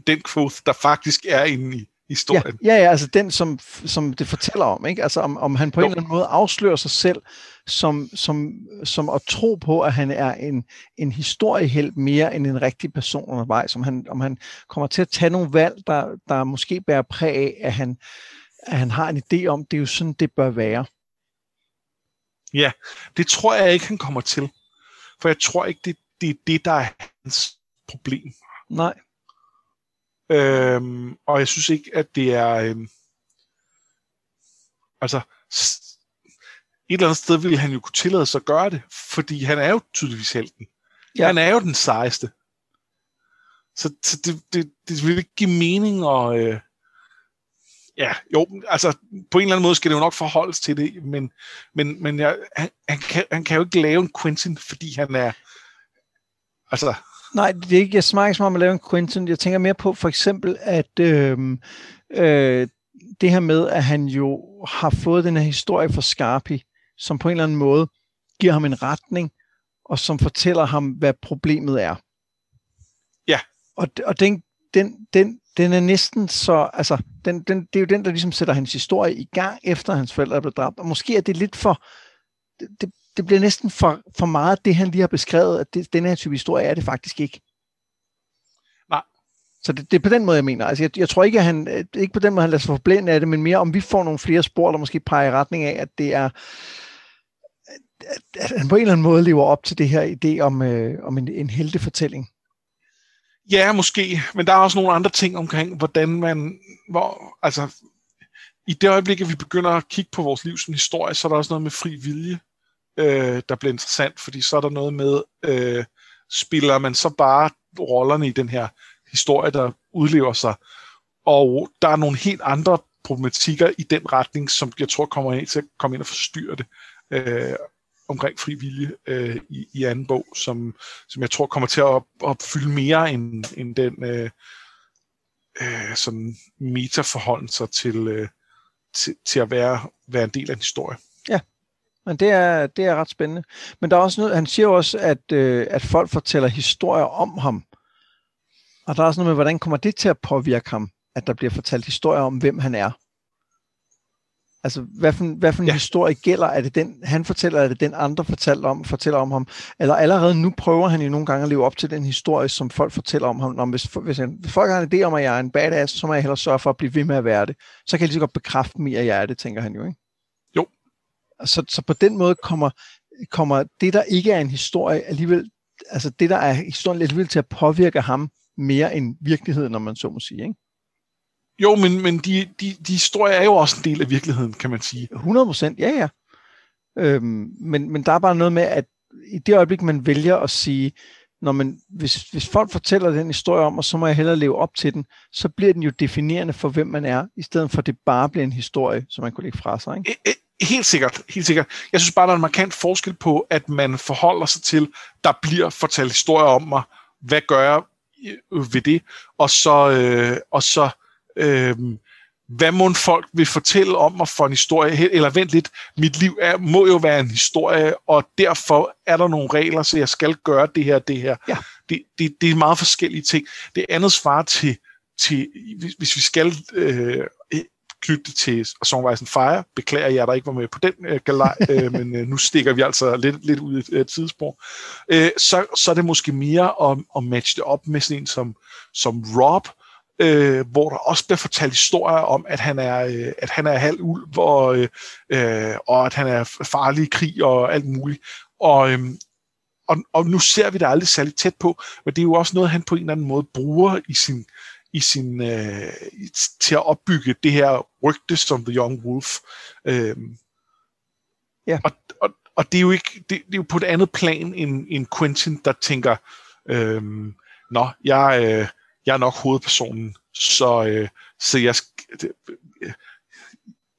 den quote, der faktisk er inde i Ja, historien. ja, ja, altså den, som, som det fortæller om, ikke? Altså om, om han på Jo. en eller anden måde afslører sig selv som, som, som at tro på, at han er en, en historiehelt mere end en rigtig person undervejs, om han, om han kommer til at tage nogle valg, der, der måske bærer præg af, at han, at han har en idé om, det er jo sådan, det bør være. Det tror jeg ikke, han kommer til. For jeg tror ikke, det, det er det, der er hans problem. Nej, Øhm, og jeg synes ikke, at det er... Øhm, altså, et eller andet sted ville han jo kunne tillade sig at gøre det, fordi han er jo tydeligvis helten. Ja. Ja. Han er jo den sejeste. Så, så det, det, det vil ikke give mening at... Øh, ja, jo, altså på en eller anden måde skal det jo nok forholdes til det, men, men, men jeg, han, han, kan, han kan jo ikke lave en Quentin, fordi han er... Altså, Nej, det er ikke, jeg snakker ikke så meget om at lave en Quentin. Jeg tænker mere på for eksempel, at øh, øh, det her med, at han jo har fået den her historie fra Scarpi, som på en eller anden måde giver ham en retning, og som fortæller ham, hvad problemet er. Ja. Og, og den, den, den, den er næsten så, altså, den, den, det er jo den, der ligesom sætter hans historie i gang, efter hans forældre er blevet dræbt. Og måske er det lidt for, det, det, bliver næsten for, for meget det, han lige har beskrevet, at det, den her type historie er det faktisk ikke. Nej. Så det, det er på den måde, jeg mener. Altså, jeg, jeg tror ikke, at han, øh, ikke på den måde, han lader sig forblænde af det, men mere om vi får nogle flere spor, der måske peger i retning af, at det er, at han på en eller anden måde lever op til det her idé om, øh, om en, en heltefortælling. Ja, måske, men der er også nogle andre ting omkring, hvordan man, hvor, altså, i det øjeblik, at vi begynder at kigge på vores liv som historie, så er der også noget med fri vilje, øh, der bliver interessant, fordi så er der noget med, øh, spiller man så bare rollerne i den her historie, der udlever sig, og der er nogle helt andre problematikker i den retning, som jeg tror kommer ind til at komme ind og forstyrre det, øh, omkring fri vilje øh, i, i anden bog, som, som jeg tror kommer til at, at fylde mere end, end den øh, øh, sådan metaforholden sig til, øh, til, til at være, være en del af en historie. Ja, Men det er, det er ret spændende. Men der er også noget, han siger jo også, at, øh, at folk fortæller historier om ham. Og der er også noget med, hvordan kommer det til at påvirke ham, at der bliver fortalt historier om, hvem han er. Altså, hvad for, hvad for en ja. historie gælder? Er det den, han fortæller, er det den andre fortæller om, fortæller om ham? Eller allerede nu prøver han jo nogle gange at leve op til den historie, som folk fortæller om ham. Når, hvis, hvis, han, hvis folk har en idé om, at jeg er en badass, så må jeg hellere sørge for at blive ved med at være det. Så kan jeg lige så godt bekræfte mig, at jeg er det, tænker han jo, ikke? Jo. Så, så på den måde kommer, kommer det, der ikke er en historie, alligevel, altså det, der er historien, alligevel til at påvirke ham mere end virkeligheden, når man så må sige, ikke? Jo, men, men de, de, de historier er jo også en del af virkeligheden, kan man sige. 100 procent, ja, ja. Øhm, men, men der er bare noget med, at i det øjeblik, man vælger at sige, når man, hvis, hvis folk fortæller den historie om, og så må jeg hellere leve op til den, så bliver den jo definerende for, hvem man er, i stedet for at det bare bliver en historie, som man kunne lægge fra sig. Ikke? Helt sikkert, helt sikkert. Jeg synes bare, der er en markant forskel på, at man forholder sig til, der bliver fortalt historier om mig, hvad gør jeg ved det, og så, øh, og så øh, hvad må folk vil fortælle om mig for en historie, eller vent lidt, mit liv er, må jo være en historie, og derfor er der nogle regler, så jeg skal gøre det her, det her. Ja. Det, det, det er meget forskellige ting. Det andet svarer til, til hvis vi skal øh, knytte det til Songwise and Fire, beklager jeg, der ikke var med på den øh, galej, øh, men øh, nu stikker vi altså lidt, lidt ud i øh, tidsspor. Øh, så, så er det måske mere at, at matche det op med sådan en som, som Rob, øh, hvor der også bliver fortalt historier om, at han er, øh, at han er halv ulv, og, øh, øh, og at han er farlig i krig og alt muligt. Og, øh, og, og nu ser vi det aldrig særlig tæt på, men det er jo også noget, han på en eller anden måde bruger i sin, i sin øh, til at opbygge det her rygte som The Young Wolf. Øh, ja. og, og, og det er jo ikke det, det er jo på et andet plan end, end Quentin, der tænker, øh, nå, jeg, øh, jeg er nok hovedpersonen, så, øh, så jeg,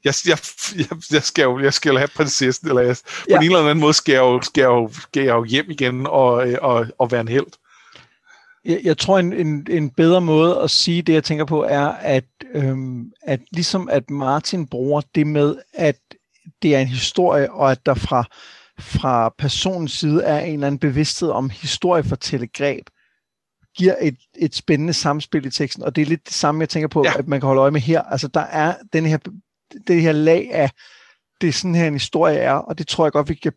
jeg, jeg, jeg, jeg, skal jo, jeg skal jo have prinsessen, eller jeg, ja. på en eller anden måde skal jeg jo, skal jeg jo, skal jeg jo hjem igen og, øh, og, og være en held. Jeg, jeg tror, en, en, en bedre måde at sige det, jeg tænker på, er, at, øhm, at ligesom at Martin bruger det med, at det er en historie, og at der fra, fra personens side er en eller anden bevidsthed om historiefortællegreb, giver et, et spændende samspil i teksten, og det er lidt det samme, jeg tænker på, ja. at man kan holde øje med her. Altså, der er den her, det her lag af, det er sådan her en historie er, og det tror jeg godt, vi kan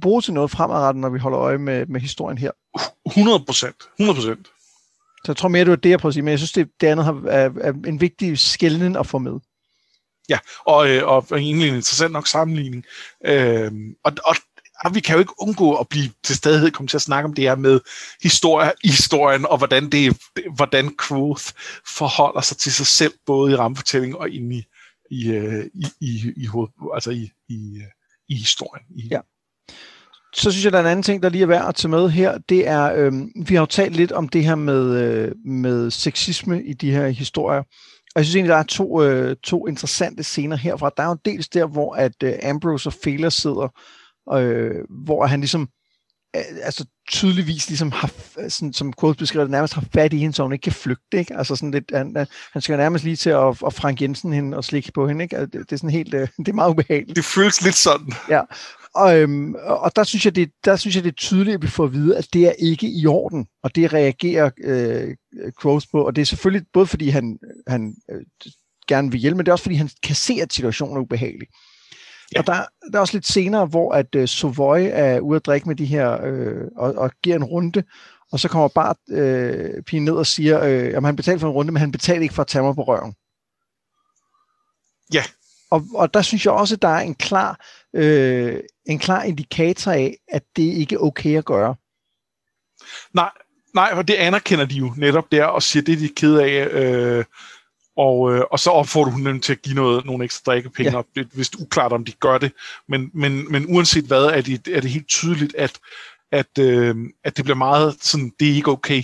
bruge til noget fremadrettet, når vi holder øje med, med historien her. 100 procent. 100 procent. Så jeg tror mere, det var det, jeg prøver at sige, men jeg synes, det, det andet har, er, er en vigtig skældning at få med. Ja, og, øh, og egentlig en interessant nok sammenligning. Øh, og, og Ah, vi kan jo ikke undgå at blive til stadighed komme til at snakke om det her med historie i historien, og hvordan, det, hvordan Quoth forholder sig til sig selv, både i rammefortællingen og inde i, i, øh, i, i, i, hoved, altså i, i, øh, i historien. I, ja. Så synes jeg, der er en anden ting, der lige er værd at tage med her. Det er, øh, vi har jo talt lidt om det her med, øh, med sexisme i de her historier. Og jeg synes egentlig, der er to, øh, to interessante scener herfra. Der er jo dels der, hvor at øh, Ambrose og Fela sidder øh, hvor han ligesom altså tydeligvis ligesom har, sådan, som Quote beskriver det, nærmest har fat i hende, så hun ikke kan flygte, ikke? Altså sådan lidt, han, han skal nærmest lige til at, at Frank Jensen hende og slikke på hende, ikke? Altså, det, det, er sådan helt, øh, det er meget ubehageligt. Det føles lidt sådan. Ja, og, øhm, og der, synes jeg, det, der synes jeg, det er tydeligt, at vi får at vide, at det er ikke i orden, og det reagerer øh, Quote på, og det er selvfølgelig både fordi han, han øh, gerne vil hjælpe, men det er også fordi han kan se, at situationen er ubehagelig. Ja. Og der, der er også lidt senere, hvor at uh, Savoy er ude at drikke med de her, øh, og, og giver en runde, og så kommer bare øh, pigen ned og siger, øh, at han betaler for en runde, men han betaler ikke for at tage mig på røven. Ja. Og, og der synes jeg også, at der er en klar, øh, en klar indikator af, at det ikke er okay at gøre. Nej, nej, for det anerkender de jo netop der, og siger, det er de ked af. Øh, og, øh, og så opfordrer hun dem til at give noget, nogle ekstra drikkepenge, ja. og det er vist uklart, om de gør det. Men, men, men uanset hvad, er det, er det helt tydeligt, at, at, øh, at det bliver meget sådan, det er ikke okay.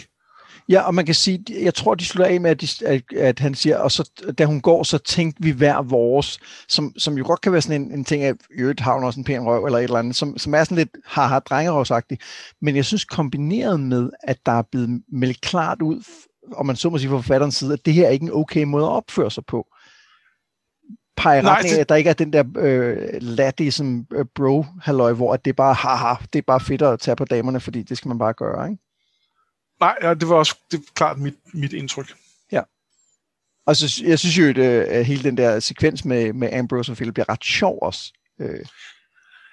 Ja, og man kan sige, jeg tror, de slutter af med, at, de, at, at han siger, og så, da hun går, så tænkte vi hver vores, som, som jo godt kan være sådan en, en ting af, øvrigt har hun også en pæn røv, eller et eller andet, som, som er sådan lidt har drengerøvsagtigt. Men jeg synes, kombineret med, at der er blevet meldt klart ud om man så må sige fra forfatterens side, at det her er ikke en okay måde at opføre sig på. Peger Nej, det... af, at der ikke er den der øh, latte som øh, bro halløj hvor det er bare haha, det er bare fedt at tage på damerne, fordi det skal man bare gøre, ikke? Nej, ja, det var også det er klart mit, mit indtryk. Ja. Og så, jeg synes jo, at øh, hele den der sekvens med, med Ambrose og Philip bliver ret sjov også. Øh.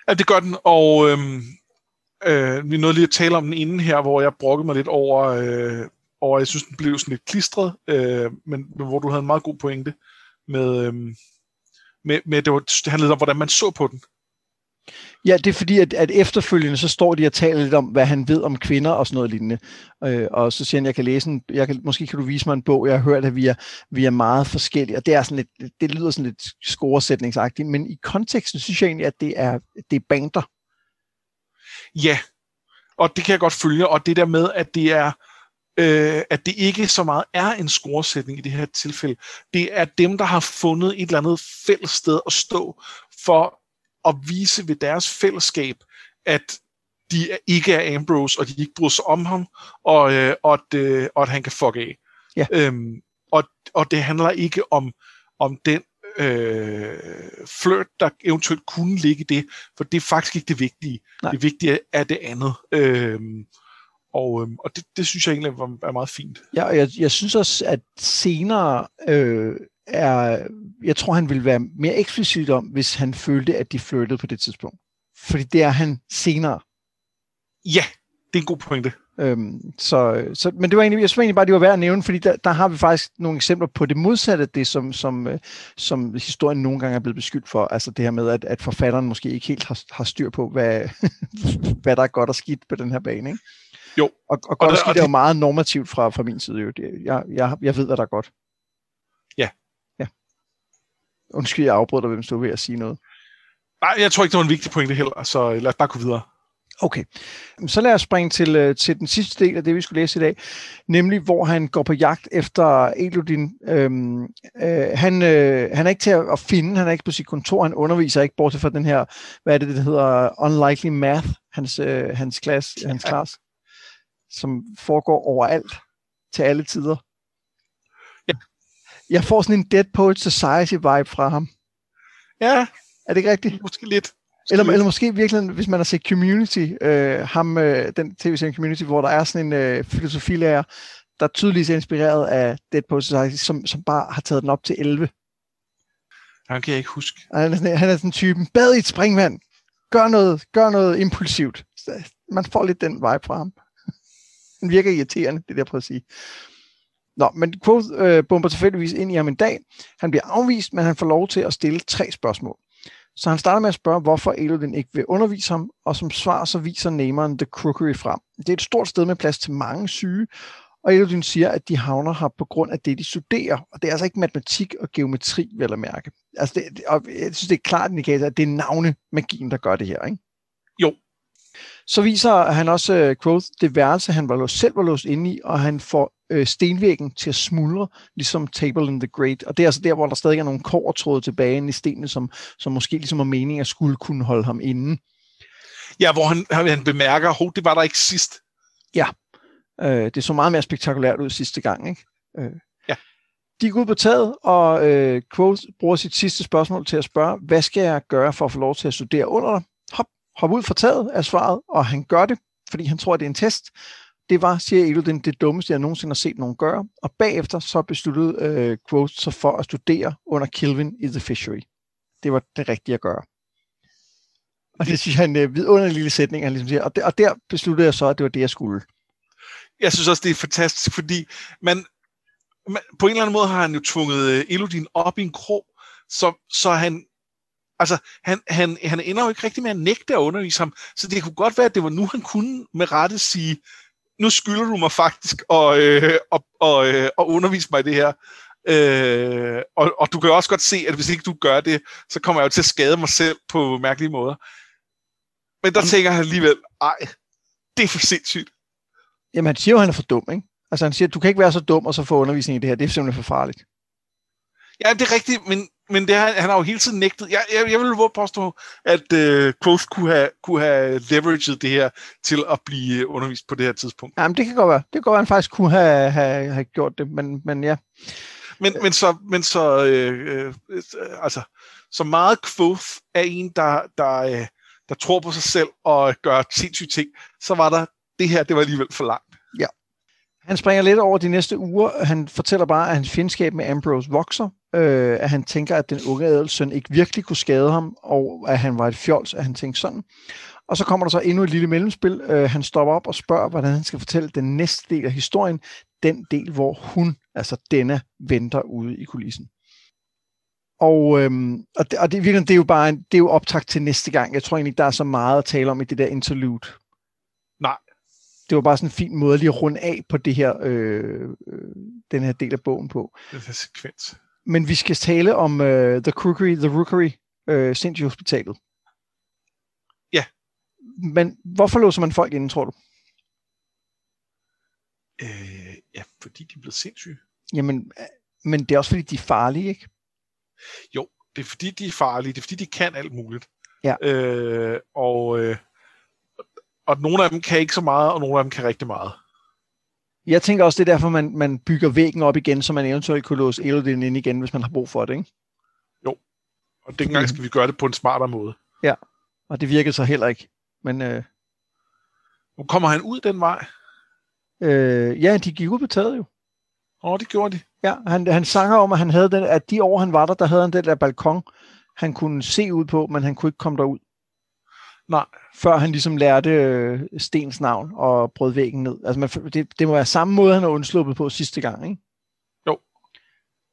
Ja, det gør den, og øhm, øh, vi nåede lige at tale om den inden her, hvor jeg brokkede mig lidt over, øh, over jeg synes, den blev sådan lidt klistret, øh, men, men hvor du havde en meget god pointe med, øh, med, med det, var, det handlede om, hvordan man så på den. Ja, det er fordi, at, at efterfølgende, så står de og taler lidt om, hvad han ved om kvinder og sådan noget lignende. Øh, og så siger han, jeg kan læse en, jeg kan, måske kan du vise mig en bog, jeg har hørt, at vi er, vi er meget forskellige, og det er sådan lidt, det lyder sådan lidt scoresætningsagtigt, men i konteksten synes jeg egentlig, at det er, det er bander. Ja, og det kan jeg godt følge, og det der med, at det er, øh, at det ikke så meget er en scoresætning i det her tilfælde. Det er dem, der har fundet et eller andet fælles sted at stå for at vise ved deres fællesskab, at de ikke er Ambrose, og de ikke bryder sig om ham, og, øh, og, at, øh, og at han kan fuck af. Ja. Øhm, og, og det handler ikke om, om den øh, flirt, der eventuelt kunne ligge i det, for det er faktisk ikke det vigtige. Nej. Det vigtige er det andet. Øhm, og, øhm, og det, det synes jeg egentlig var, er meget fint. Ja, og jeg, jeg synes også, at senere øh, er, jeg tror, han ville være mere eksplicit om, hvis han følte, at de flirtede på det tidspunkt. Fordi det er han senere. Ja, det er en god pointe. Øhm, så, så, men det var egentlig, jeg synes egentlig bare, det var værd at nævne, fordi der, der har vi faktisk nogle eksempler på det modsatte, det som, som, øh, som historien nogle gange er blevet beskyldt for. Altså det her med, at, at forfatteren måske ikke helt har, har styr på, hvad, hvad der er godt og skidt på den her bane. Ikke? Jo. Og, og godt og der- og er jo det- meget normativt fra, fra min side. Jo. Det, jeg, jeg, jeg ved, hvad der er godt. Ja. Ja. Undskyld, jeg afbrød dig, hvem stod ved at sige noget. Nej, jeg tror ikke, det var en vigtig pointe heller, så lad os bare gå videre. Okay, så lad os springe til, øh, til den sidste del af det, vi skulle læse i dag, nemlig hvor han går på jagt efter Elodin. Øhm, øh, han, øh, han er ikke til at at finde, han er ikke på sit kontor, han underviser ikke, bortset fra den her, hvad er det, det hedder, Unlikely Math, hans, øh, hans, klasse, hans Ja. Som foregår overalt, til alle tider. Ja. Jeg får sådan en Dead Poet Society-vibe fra ham. Ja, Er det ikke rigtigt? måske lidt. Måske Eller, lidt. eller måske virkelig, hvis man har set Community, øh, ham, øh, den tv-serien Community, hvor der er sådan en øh, filosofilærer, der tydeligvis er inspireret af Dead Poet Society, som, som bare har taget den op til 11. Han kan jeg ikke huske. Og han er sådan, han er sådan typen, bad i et springvand, gør noget, gør noget impulsivt. Man får lidt den vibe fra ham den virker irriterende, det er det, jeg prøver at sige. Nå, men Quoth øh, bomber tilfældigvis ind i ham en dag. Han bliver afvist, men han får lov til at stille tre spørgsmål. Så han starter med at spørge, hvorfor Elodin ikke vil undervise ham, og som svar så viser nameren The Crookery frem. Det er et stort sted med plads til mange syge, og Elodin siger, at de havner her på grund af det, de studerer. Og det er altså ikke matematik og geometri, vel at mærke. Altså det, det- og jeg synes, det er klart indikator, at det er navnemagien, der gør det her, ikke? Så viser han også uh, Quoth det værelse, han var låst, selv var låst inde i, og han får øh, stenvæggen til at smuldre, ligesom Table in the Great. Og det er altså der, hvor der stadig er nogle kårtråde tilbage inde i stenene, som, som måske ligesom er meningen at skulle kunne holde ham inde. Ja, hvor han, han bemærker, at det var der ikke sidst. Øh, det så meget mere spektakulært ud sidste gang, ikke? Øh. Ja. De går ud på taget, og øh, Quoth bruger sit sidste spørgsmål til at spørge, hvad skal jeg gøre for at få lov til at studere under dig? Hop, ud fra taget, er svaret, og han gør det, fordi han tror, at det er en test. Det var, siger Elodin, det dummeste, jeg nogensinde har set nogen gøre. Og bagefter så besluttede øh, Quoth sig for at studere under Kelvin i The Fishery. Det var det rigtige at gøre. Og det synes jeg er en øh, vidunderlig lille sætning, han ligesom siger. Og, der, og der besluttede jeg så, at det var det, jeg skulle. Jeg synes også, det er fantastisk, fordi man, man på en eller anden måde har han jo tvunget øh, Elodin op i en krog, så, så han, altså, han, han, han ender jo ikke rigtig med at nægte at undervise ham, så det kunne godt være, at det var nu, han kunne med rette sige, nu skylder du mig faktisk at, øh, og, og, øh, at undervise mig i det her. Øh, og, og du kan også godt se, at hvis ikke du gør det, så kommer jeg jo til at skade mig selv på mærkelige måder. Men der Jamen- tænker han alligevel, ej, det er for sindssygt. Jamen, han siger jo, at han er for dum, ikke? Altså, han siger, at du kan ikke være så dum og så få undervisning i det her. Det er simpelthen for farligt. Ja, det er rigtigt, men, men det har, han har jo hele tiden nægtet. Jeg, jeg, jeg vil våge påstå, at øh, Quoth kunne have, kunne have leveraged det her til at blive øh, undervist på det her tidspunkt. Jamen, det kan godt være. Det kan godt være, at han faktisk kunne have, have, have gjort det, men, men ja. Men, men så, men så øh, øh, altså, så meget Quoth er en, der, der, øh, der tror på sig selv og gør sindssyge ting, så var der det her, det var alligevel for langt. Han springer lidt over de næste uger. Han fortæller bare, at hans fjendskab med Ambrose vokser. Øh, at han tænker, at den unge adelsøn ikke virkelig kunne skade ham, og at han var et fjols, at han tænkte sådan. Og så kommer der så endnu et lille mellemspil. Øh, han stopper op og spørger, hvordan han skal fortælle den næste del af historien. Den del, hvor hun, altså denne, venter ude i kulissen. Og, øhm, og, det, og det, det, er jo bare en, det er jo optakt til næste gang. Jeg tror egentlig der er så meget at tale om i det der interlude. Det var bare sådan en fin måde lige at runde af på det her, øh, øh, den her del af bogen på. Den her sekvens. Men vi skal tale om øh, The Crookery, The Rookery, øh, Sinti Hospitalet. Ja. Men hvorfor låser man folk inden, tror du? Øh, ja, fordi de er blevet sindssyge. Jamen, øh, men det er også fordi, de er farlige, ikke? Jo, det er fordi, de er farlige. Det er fordi, de kan alt muligt. Ja. Øh, og, øh, og nogle af dem kan ikke så meget, og nogle af dem kan rigtig meget. Jeg tænker også, det er derfor, man, man bygger væggen op igen, så man eventuelt kunne låse Elodin ind igen, hvis man har brug for det, ikke? Jo. Og dengang skal vi gøre det på en smartere måde. Ja, og det virkede så heller ikke. Men, øh, Nu kommer han ud den vej. øh, ja, de gik ud på taget jo. Åh, det gjorde de. Ja, han, han sanger om, at, han havde den, at de år, han var der, der havde han den der balkon, han kunne se ud på, men han kunne ikke komme derud. Nej. Før han ligesom lærte øh, Stens navn og brød væggen ned. Altså, man, det, det må være samme måde, han har undsluppet på sidste gang, ikke? Jo.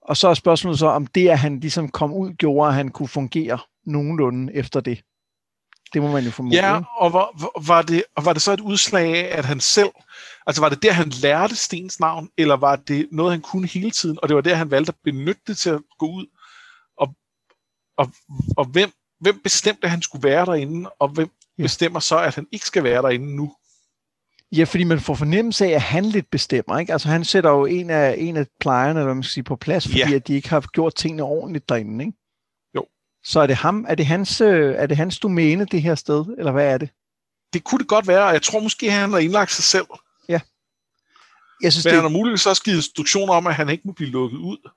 Og så er spørgsmålet så, om det, at han ligesom kom ud, gjorde, at han kunne fungere nogenlunde efter det. Det må man jo formode. Ja, og var, var- var, det, og var det så et udslag af, at han selv, altså var det der, han lærte Stens navn, eller var det noget, han kunne hele tiden, og det var der, han valgte at benytte det til at gå ud, og, og, og hvem, hvem bestemte, at han skulle være derinde, og hvem Ja. ja. bestemmer så, at han ikke skal være derinde nu? Ja, fordi man får fornemmelse af, at han lidt bestemmer. Ikke? Altså, han sætter jo en af, en af plejerne, eller man skal sige, på plads, fordi Ja. at de ikke har gjort tingene ordentligt derinde. Ikke? Jo. Så er det ham, er det hans, øh, er det hans domæne, det her sted, eller hvad er det? Det kunne det godt være, og jeg tror måske, han har indlagt sig selv. Jeg synes, Men det, han har muligvis også givet instruktioner om, at han ikke må blive lukket ud.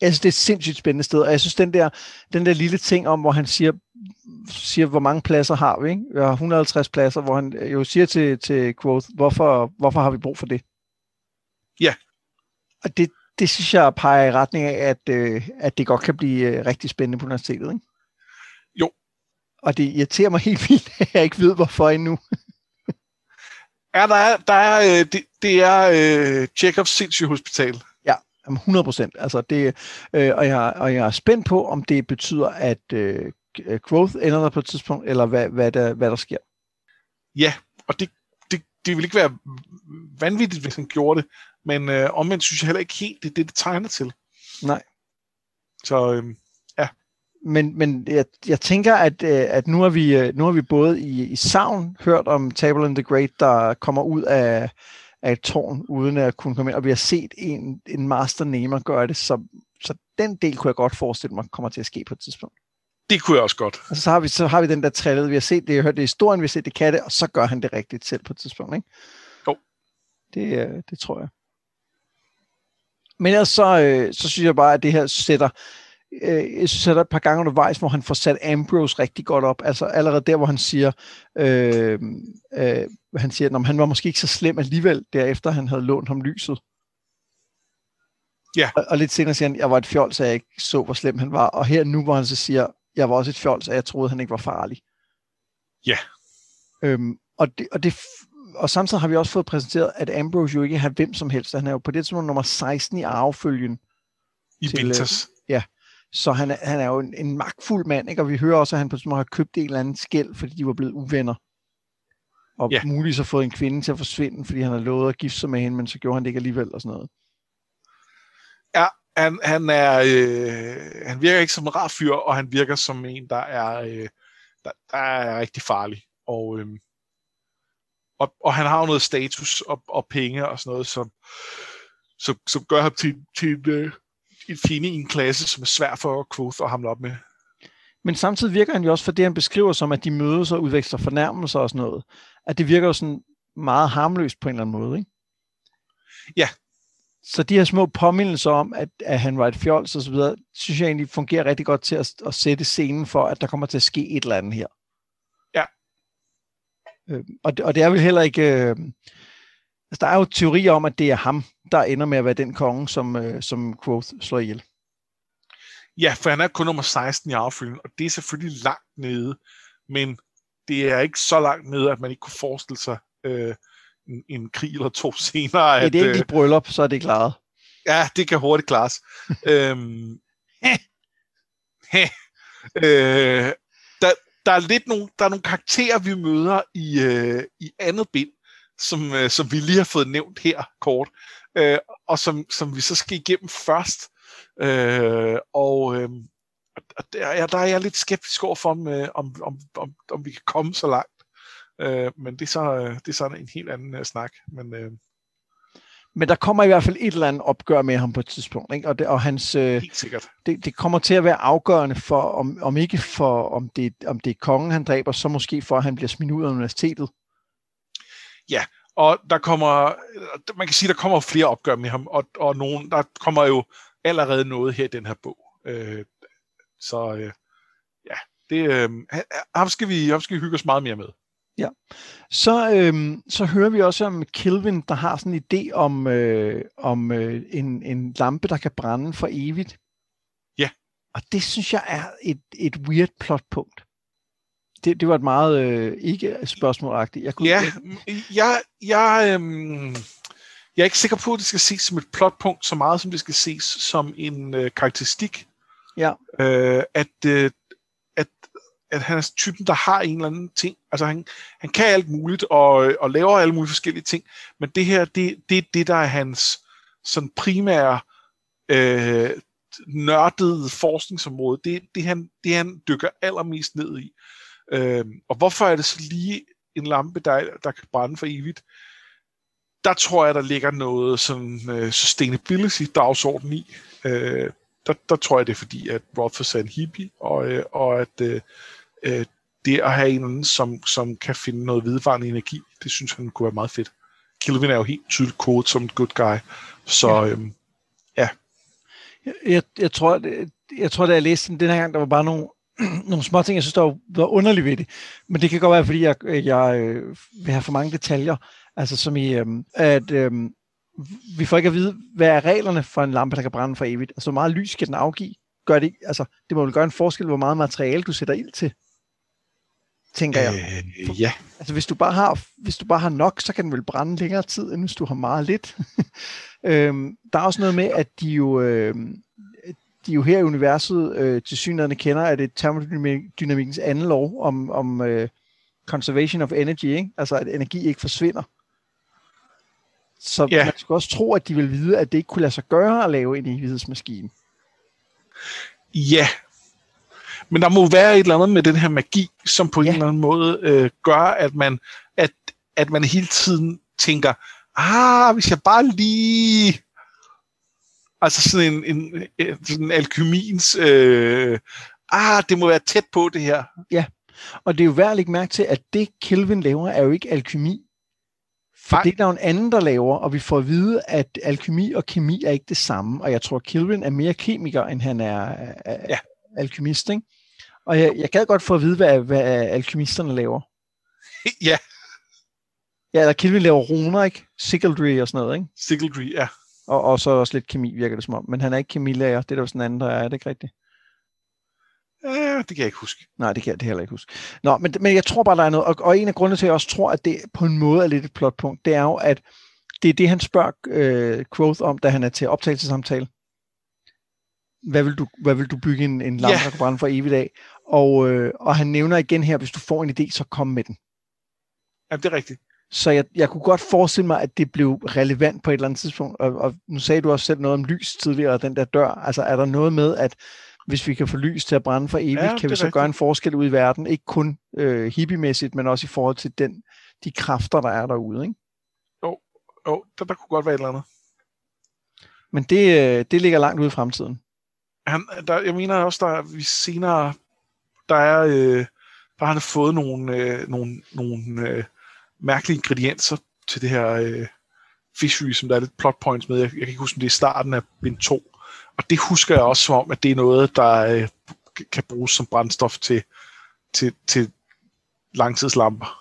jeg synes, det er et sindssygt spændende sted, og jeg synes, den der, den der lille ting om, hvor han siger, siger, hvor mange pladser har vi, ikke? Vi har 150 pladser, hvor han jo siger til, til Quoth, hvorfor, hvorfor har vi brug for det? Ja. Og det, det synes jeg peger i retning af, at, øh, at det godt kan blive øh, rigtig spændende på universitetet, ikke? Jo. Og det irriterer mig helt vildt, at jeg ikke ved, hvorfor endnu. Ja, der er, der er, øh, det, det er øh, Tjekovs sindssyge hospital. Jamen, 100 procent. Altså det, øh, og, jeg, og jeg er spændt på, om det betyder, at øh, growth ender der på et tidspunkt, eller hvad, hvad, der, hvad der sker. Ja, og det, det, det ville ikke være vanvittigt, hvis han gjorde det. Men øh, omvendt synes jeg heller ikke helt, det er det, det tegner til. Nej. Så øh, Men, men jeg, jeg tænker, at, øh, at nu, har vi, øh, nu har vi både i, i Savn hørt om Table and the Great, der kommer ud af, af et tårn, uden at kunne komme ind, og vi har set en, en master namer gøre det, så, så den del kunne jeg godt forestille mig kommer til at ske på et tidspunkt. det kunne jeg også godt. Og så har vi, så har vi den der trillet, vi har set det, jeg har hørt det i historien, vi har set det kan det, og så gør han det rigtigt selv på et tidspunkt, ikke? Jo. Det, øh, det tror jeg. Men ellers så, øh, så synes jeg bare, at det her sætter, øh, jeg synes, der er et par gange undervejs, hvor han får sat Ambrose rigtig godt op. Altså allerede der, hvor han siger, øh, øh, han siger, at han var måske ikke så slem alligevel, derefter han havde lånt ham lyset. Ja. Og, og lidt senere siger han, jeg var et fjold, så jeg ikke så, hvor slem han var. Og her nu, hvor han så siger, jeg var også et fjold, så jeg troede, han ikke var farlig. Ja. Øhm, og, det, og, det, og samtidig har vi også fået præsenteret, at Ambrose jo ikke har hvem som helst. Han er jo på det tidspunkt nummer 16 i arvefølgen. I Til, øh, Vinters. Så han er, han er jo en, en magtfuld mand, ikke? og vi hører også, at han på har købt en eller anden skæld, fordi de var blevet uvenner. Og Ja. muligvis har fået en kvinde til at forsvinde, fordi han har lovet at gifte sig med hende, men så gjorde han det ikke alligevel og sådan noget. Han, han, er, øh, han virker ikke som en rar fyr, og han virker som en, der er, øh, der, der er rigtig farlig. Og, øh, og, og han har jo noget status og, og penge og sådan noget, som, som, som gør ham til, til en, øh, en fjende i en klasse, som er svær for Quoth at hamle op med. Men samtidig virker han jo også for det, han beskriver som, at de mødes og udveksler fornærmelser og sådan noget. At det virker jo sådan meget harmløst på en eller anden måde, ikke? Ja. Så de her små påmindelser om, at, at han var et fjols og så videre, synes jeg egentlig fungerer rigtig godt til at, at sætte scenen for, at der kommer til at ske et eller andet her. Ja. Øh, og, det, og det er vel heller ikke... Øh, Altså, der er jo teorier om, at det er ham, der ender med at være den konge, som, øh, som Quoth slår ihjel. Ja, for han er kun nummer 16 i affølgen, og det er selvfølgelig langt nede, men det er ikke så langt nede, at man ikke kunne forestille sig øh, en, en krig eller to senere. At, Et enkelt øh, bryllup, så er det klaret. Ja, det kan hurtigt klares. øhm, øh, der, der er lidt nogle, der er nogle karakterer, vi møder i, øh, i andet bind, som, øh, som vi lige har fået nævnt her kort, øh, og som, som vi så skal igennem først. Øh, og øh, der, der er jeg lidt skeptisk over for, om, øh, om, om, om, om vi kan komme så langt. Øh, men det er, så, øh, det er sådan en helt anden uh, snak. Men, øh, men der kommer i hvert fald et eller andet opgør med ham på et tidspunkt, ikke? Og, det, og hans, øh. Det, det kommer til at være afgørende for, om, om ikke for, om det, om det er kongen, han dræber, så måske for, at han bliver smidt ud af universitetet. Ja, og der kommer, man kan sige, der kommer flere opgør med ham, og, og nogen, der kommer jo allerede noget her i den her bog. Øh, så øh, ja, det, øh, ham, skal vi, ham skal vi hygge os meget mere med. Ja. Så, øhm, så hører vi også om Kelvin, der har sådan en idé om, øh, om øh, en, en lampe, der kan brænde for evigt. Ja. Og det synes jeg er et, et weird plotpunkt. Det, det var et meget øh, ikke spørgsmålagtigt. Jeg kunne, ja, jeg, jeg, øhm, jeg er ikke sikker på, at det skal ses som et plotpunkt, så meget som det skal ses som en øh, karakteristik. Ja. Øh, at, øh, at han er typen, der har en eller anden ting. Altså han, han kan alt muligt og, og laver alle mulige forskellige ting, men det her, det, det er det, der er hans sådan primære øh, nørdede forskningsområde. Det, det, han, det han dykker allermest ned i. Øh, og hvorfor er det så lige en lampe, der, der kan brænde for evigt? Der tror jeg, der ligger noget sådan uh, sustainability-dagsorden i. Uh, der, der tror jeg, det er fordi, at Rothfuss er en hippie, og, øh, og at øh, øh, det at have en anden, som, som kan finde noget vedvarende energi, det synes han kunne være meget fedt. Kelvin er jo helt tydeligt kodet som en good guy, så ja. Øhm, ja. Jeg, jeg, tror, jeg tror, da jeg læste den, den her gang, der var bare nogle, nogle små ting, jeg synes, der var, var underligt ved det. Men det kan godt være, fordi jeg, jeg øh, vil have for mange detaljer. Altså som i, øhm, at øhm, vi får ikke at vide, hvad er reglerne for en lampe, der kan brænde for evigt. Altså, hvor meget lys skal den afgive? Gør det, altså, det må vel gøre en forskel, hvor meget materiale du sætter ild til, tænker jeg. Øh, ja. Altså, hvis du, bare har, hvis du bare har nok, så kan den vel brænde længere tid, end hvis du har meget lidt. øhm, der er også noget med, at de jo, øh, de jo her i universet øh, til synligheden kender, at det er termodynamikkens anden lov om, om øh, conservation of energy, ikke? altså at energi ikke forsvinder. Så ja. man skulle også tro, at de vil vide, at det ikke kunne lade sig gøre at lave en evighedsmaskine. Ja, men der må være et eller andet med den her magi, som på ja. en eller anden måde øh, gør, at man, at, at man hele tiden tænker, ah, hvis jeg bare lige... Altså sådan en, en, en sådan alkymiens... Øh, ah, det må være tæt på det her. Ja, og det er jo værd at lægge mærke til, at det Kelvin laver, er jo ikke alkymi. For det er der jo en anden, der laver, og vi får at vide, at alkemi og kemi er ikke det samme. Og jeg tror, Kelvin er mere kemiker, end han er ja. alkemist. Ikke? Og jeg, jeg kan godt få at vide, hvad, hvad alkemisterne laver. Ja. Ja, eller Kelvin laver runer, ikke? Sigildry og sådan noget, ikke? Sigildry, ja. Og, og så også lidt kemi, virker det som om. Men han er ikke kemilærer. Det er der sådan en anden, der er. Er det ikke rigtigt? Ja, det kan jeg ikke huske. Nej, det kan jeg det heller ikke huske. Nå, men, men jeg tror bare, der er noget, og, og en af grundene til, at jeg også tror, at det på en måde er lidt et plotpunkt, det er jo, at det er det, han spørger øh, Quoth om, da han er til optagelsessamtale. Hvad vil du, hvad vil du bygge en, en lampe, yeah. der kan brænde for evigt af? Og, øh, og han nævner igen her, hvis du får en idé, så kom med den. Ja, det er rigtigt. Så jeg, jeg kunne godt forestille mig, at det blev relevant på et eller andet tidspunkt. Og, og nu sagde du også selv noget om lys tidligere, den der dør. Altså er der noget med, at hvis vi kan få lys til at brænde for evigt, ja, kan vi så rigtigt. gøre en forskel ud i verden, ikke kun øh, hippiemæssigt, men også i forhold til den, de kræfter, der er derude, ikke? Jo, jo der, der kunne godt være et eller andet. Men det, øh, det ligger langt ude i fremtiden. Han, der, jeg mener også, der vi senere, der er, øh, der har han fået nogle, øh, nogle, nogle øh, mærkelige ingredienser til det her øh, fishery, som der er lidt plot points med. Jeg, jeg kan ikke huske, om det er starten af bind 2, og det husker jeg også som om, at det er noget, der øh, kan bruges som brændstof til, til, til langtidslamper.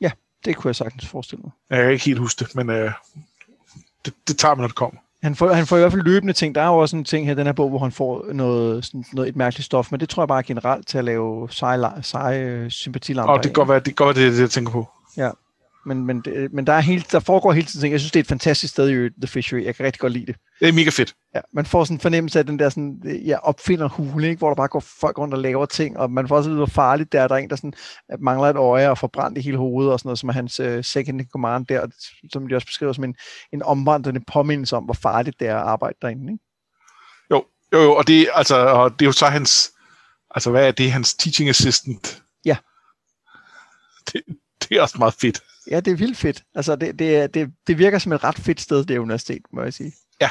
Ja, det kunne jeg sagtens forestille mig. Jeg kan ikke helt huske det, men øh, det, det tager man, når det kommer. Han får, han får i hvert fald løbende ting. Der er jo også en ting her i den her bog, hvor han får noget, sådan noget et mærkeligt stof, men det tror jeg bare er generelt til at lave seje, seje øh, sympatilamper. Og det kan godt være, det, godt være, det, det, jeg tænker på. Ja, men, men, det, men der, er helt, der foregår hele tiden ting. Jeg synes, det er et fantastisk sted i The Fishery. Jeg kan rigtig godt lide det. Det er mega fedt. Ja, man får sådan en fornemmelse af den der sådan, ja, opfinder hule, ikke? hvor der bare går folk rundt og laver ting, og man får også vide, hvor farligt det er. Der er en, der sådan, at mangler et øje og får brændt i hele hovedet, og sådan noget, som er hans uh, second in command der, som de også beskriver som en, en omvandrende påmindelse om, hvor farligt det er at arbejde derinde. Ikke? Jo, jo, jo, og det, altså, og det er jo så hans, altså hvad er det, hans teaching assistant? Ja. Det, det er også meget fedt. Ja, det er vildt fedt. Altså, det, det, det, det virker som et ret fedt sted, det universitet, må jeg sige. Ja.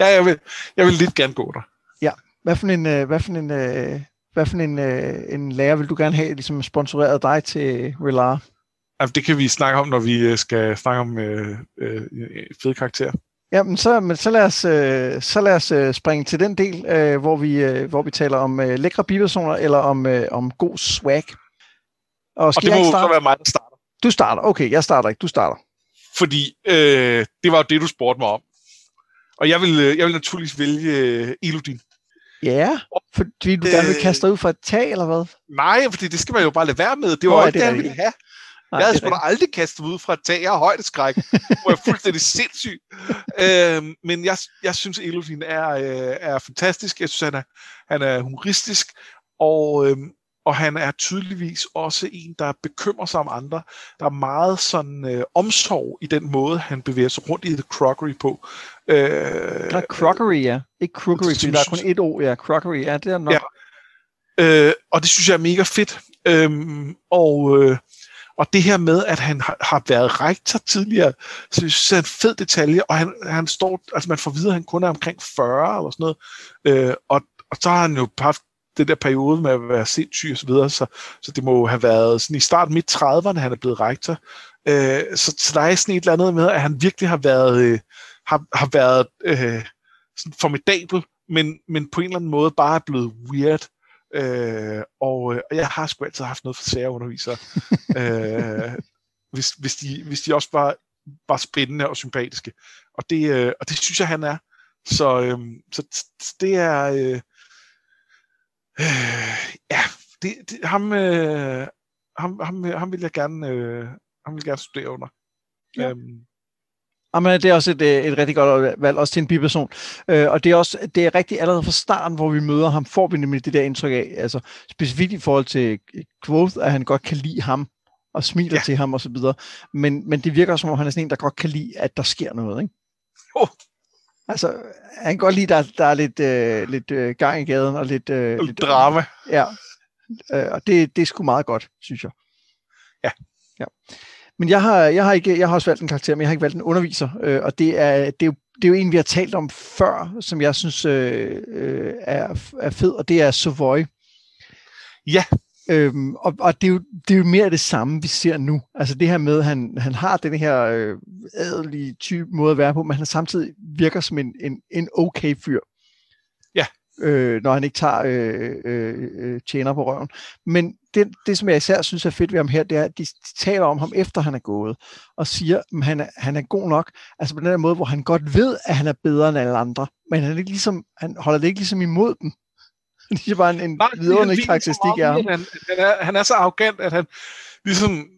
Ja, jeg vil, jeg vil lidt gerne gå der. Ja. Hvad for en, øh, hvad for en, øh, hvad for en, øh, en lærer vil du gerne have, ligesom sponsoreret dig til Relar? Altså, det kan vi snakke om, når vi skal snakke om øh, øh, fede karakterer. Ja, men så, men så lad os, øh, så lad os øh, springe til den del, øh, hvor, vi, øh, hvor vi taler om øh, lækre bipersoner, eller om, øh, om god swag. Og, og det må så være mig, der. Du starter. Okay, jeg starter ikke. Du starter. Fordi øh, det var jo det, du spurgte mig om. Og jeg vil, øh, jeg vil naturligvis vælge øh, Elodin. Ja, fordi du øh, gerne vil kaste dig ud fra et tag, eller hvad? Nej, fordi det skal man jo bare lade være med. Det var jo ikke det, jeg ville have. Nej, jeg havde sgu da aldrig kastet ud fra et tag. Jeg har højdeskræk. hvor jeg er fuldstændig sindssyg. øhm, men jeg, jeg synes, Elodin er, øh, er fantastisk. Jeg synes, han er, han er humoristisk. Og, øhm, og han er tydeligvis også en, der bekymrer sig om andre. Der er meget sådan øh, omsorg i den måde, han bevæger sig rundt i The Crockery på. Øh, der er Crockery, ja. Ikke Crockery, fordi der er kun et ord, ja. Crockery, ja, det er nok. Ja. Øh, og det synes jeg er mega fedt. Øhm, og, øh, og det her med, at han har, har været rektor tidligere, så jeg synes, det er en fed detalje, og han, han står, altså man får videre, at han kun er omkring 40 eller sådan noget, øh, og, og så har han jo haft den der periode med at være sindssyg og så videre, så, så det må have været sådan i starten midt 30'erne, han er blevet rektor. Øh, så, så der er sådan et eller andet med, at han virkelig har været, øh, har, har været øh, sådan formidabel, men, men på en eller anden måde bare er blevet weird. Øh, og, øh, og jeg har sgu altid haft noget for særundervisere. øh, hvis, hvis, de, hvis de også var, var spændende og sympatiske. Og det, øh, og det synes jeg, han er. Så, øh, så det er... Øh, Øh, ja, det, det, ham, øh, ham, ham, ham vil jeg gerne, øh, ham vil gerne studere under. Ja. Øhm. Jamen, det er også et, øh, et rigtig godt valg, også til en biperson. Øh, og det er også det er rigtig allerede fra starten, hvor vi møder ham, får vi nemlig det der indtryk af, altså specifikt i forhold til Quoth, at han godt kan lide ham, og smiler ja. til ham og så videre. Men, men det virker som om, han er sådan en, der godt kan lide, at der sker noget, ikke? Oh, Altså, han kan godt lide, at der, der er lidt, øh, lidt øh, gang i gaden og lidt... Øh, lidt drama. Ja, øh, og det, det er sgu meget godt, synes jeg. Ja. ja. Men jeg har, jeg, har ikke, jeg har også valgt en karakter, men jeg har ikke valgt en underviser, øh, og det er, det, er jo, det er jo en, vi har talt om før, som jeg synes øh, øh, er, er fed, og det er Savoy. Ja, Øhm, og og det, er jo, det er jo mere det samme, vi ser nu. Altså det her med, at han, han har den her øh, adelige type måde at være på, men han samtidig virker som en, en, en okay fyr. Ja. Øh, når han ikke tager øh, øh, øh, tjener på røven. Men det, det, som jeg især synes er fedt ved ham her, det er, at de taler om ham efter han er gået, og siger, at han er, han er god nok. Altså på den der måde, hvor han godt ved, at han er bedre end alle andre, men han, er ikke ligesom, han holder det ikke ligesom imod dem. det er bare en, en vidunderlig karakteristik af ham. Han, han, er, han er så arrogant, at han ligesom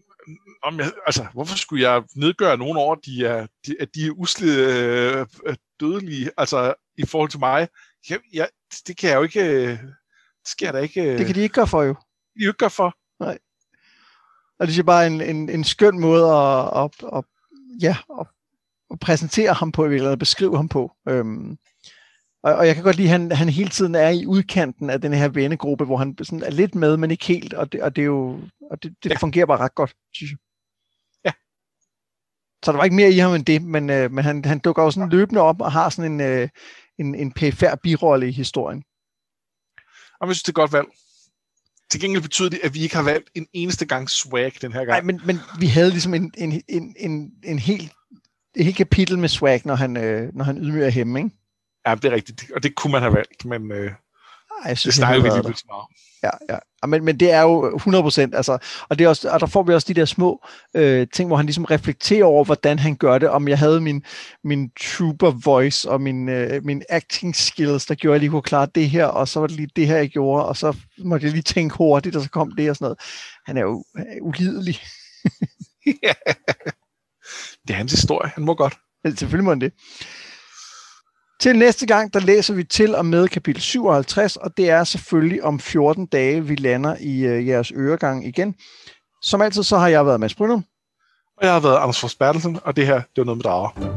om jeg, altså, hvorfor skulle jeg nedgøre nogen over, de er, de, at de er usle øh, dødelige, altså i forhold til mig? Jeg, jeg, det kan jeg jo ikke, det skal jeg da ikke... Det kan de ikke gøre for jo. De ikke gøre for. Nej. Og det er bare en, en, en skøn måde at, at, at, ja, at, at præsentere ham på, eller beskrive ham på. Øhm, og, og jeg kan godt lide, at han, han hele tiden er i udkanten af den her vennegruppe, hvor han sådan er lidt med, men ikke helt, og det, og det, er jo, og det, det ja. fungerer bare ret godt, synes jeg. Ja. Så der var ikke mere i ham end det, men, øh, men han, han dukker jo sådan løbende op og har sådan en, øh, en, en pæfær birolle i historien. Og jeg synes, det er godt valg. Til gengæld betyder det, at vi ikke har valgt en eneste gang swag den her gang. Nej, men, men vi havde ligesom en, en, en, en, en helt, et helt kapitel med swag, når han, øh, når han ydmyger hemme, ikke? Ja, det er rigtigt. Og det kunne man have valgt, men øh, Ej, jeg synes, det snakker vi lige lidt meget ja, ja. Men, men det er jo 100 procent, altså, og, det er også, og der får vi også de der små øh, ting, hvor han ligesom reflekterer over, hvordan han gør det, om jeg havde min, min trooper voice og min, øh, min acting skills, der gjorde, at jeg lige kunne klare det her, og så var det lige det her, jeg gjorde, og så måtte jeg lige tænke hurtigt, og så kom det og sådan noget. Han er jo ulidelig. ja. Det er hans historie, han må godt. Ja, selvfølgelig må han det. Til næste gang, der læser vi til og med kapitel 57, og det er selvfølgelig om 14 dage, vi lander i øh, jeres øregang igen. Som altid, så har jeg været Mads Brynum. Og jeg har været Anders Fors Bertelsen, og det her, det var noget med drager.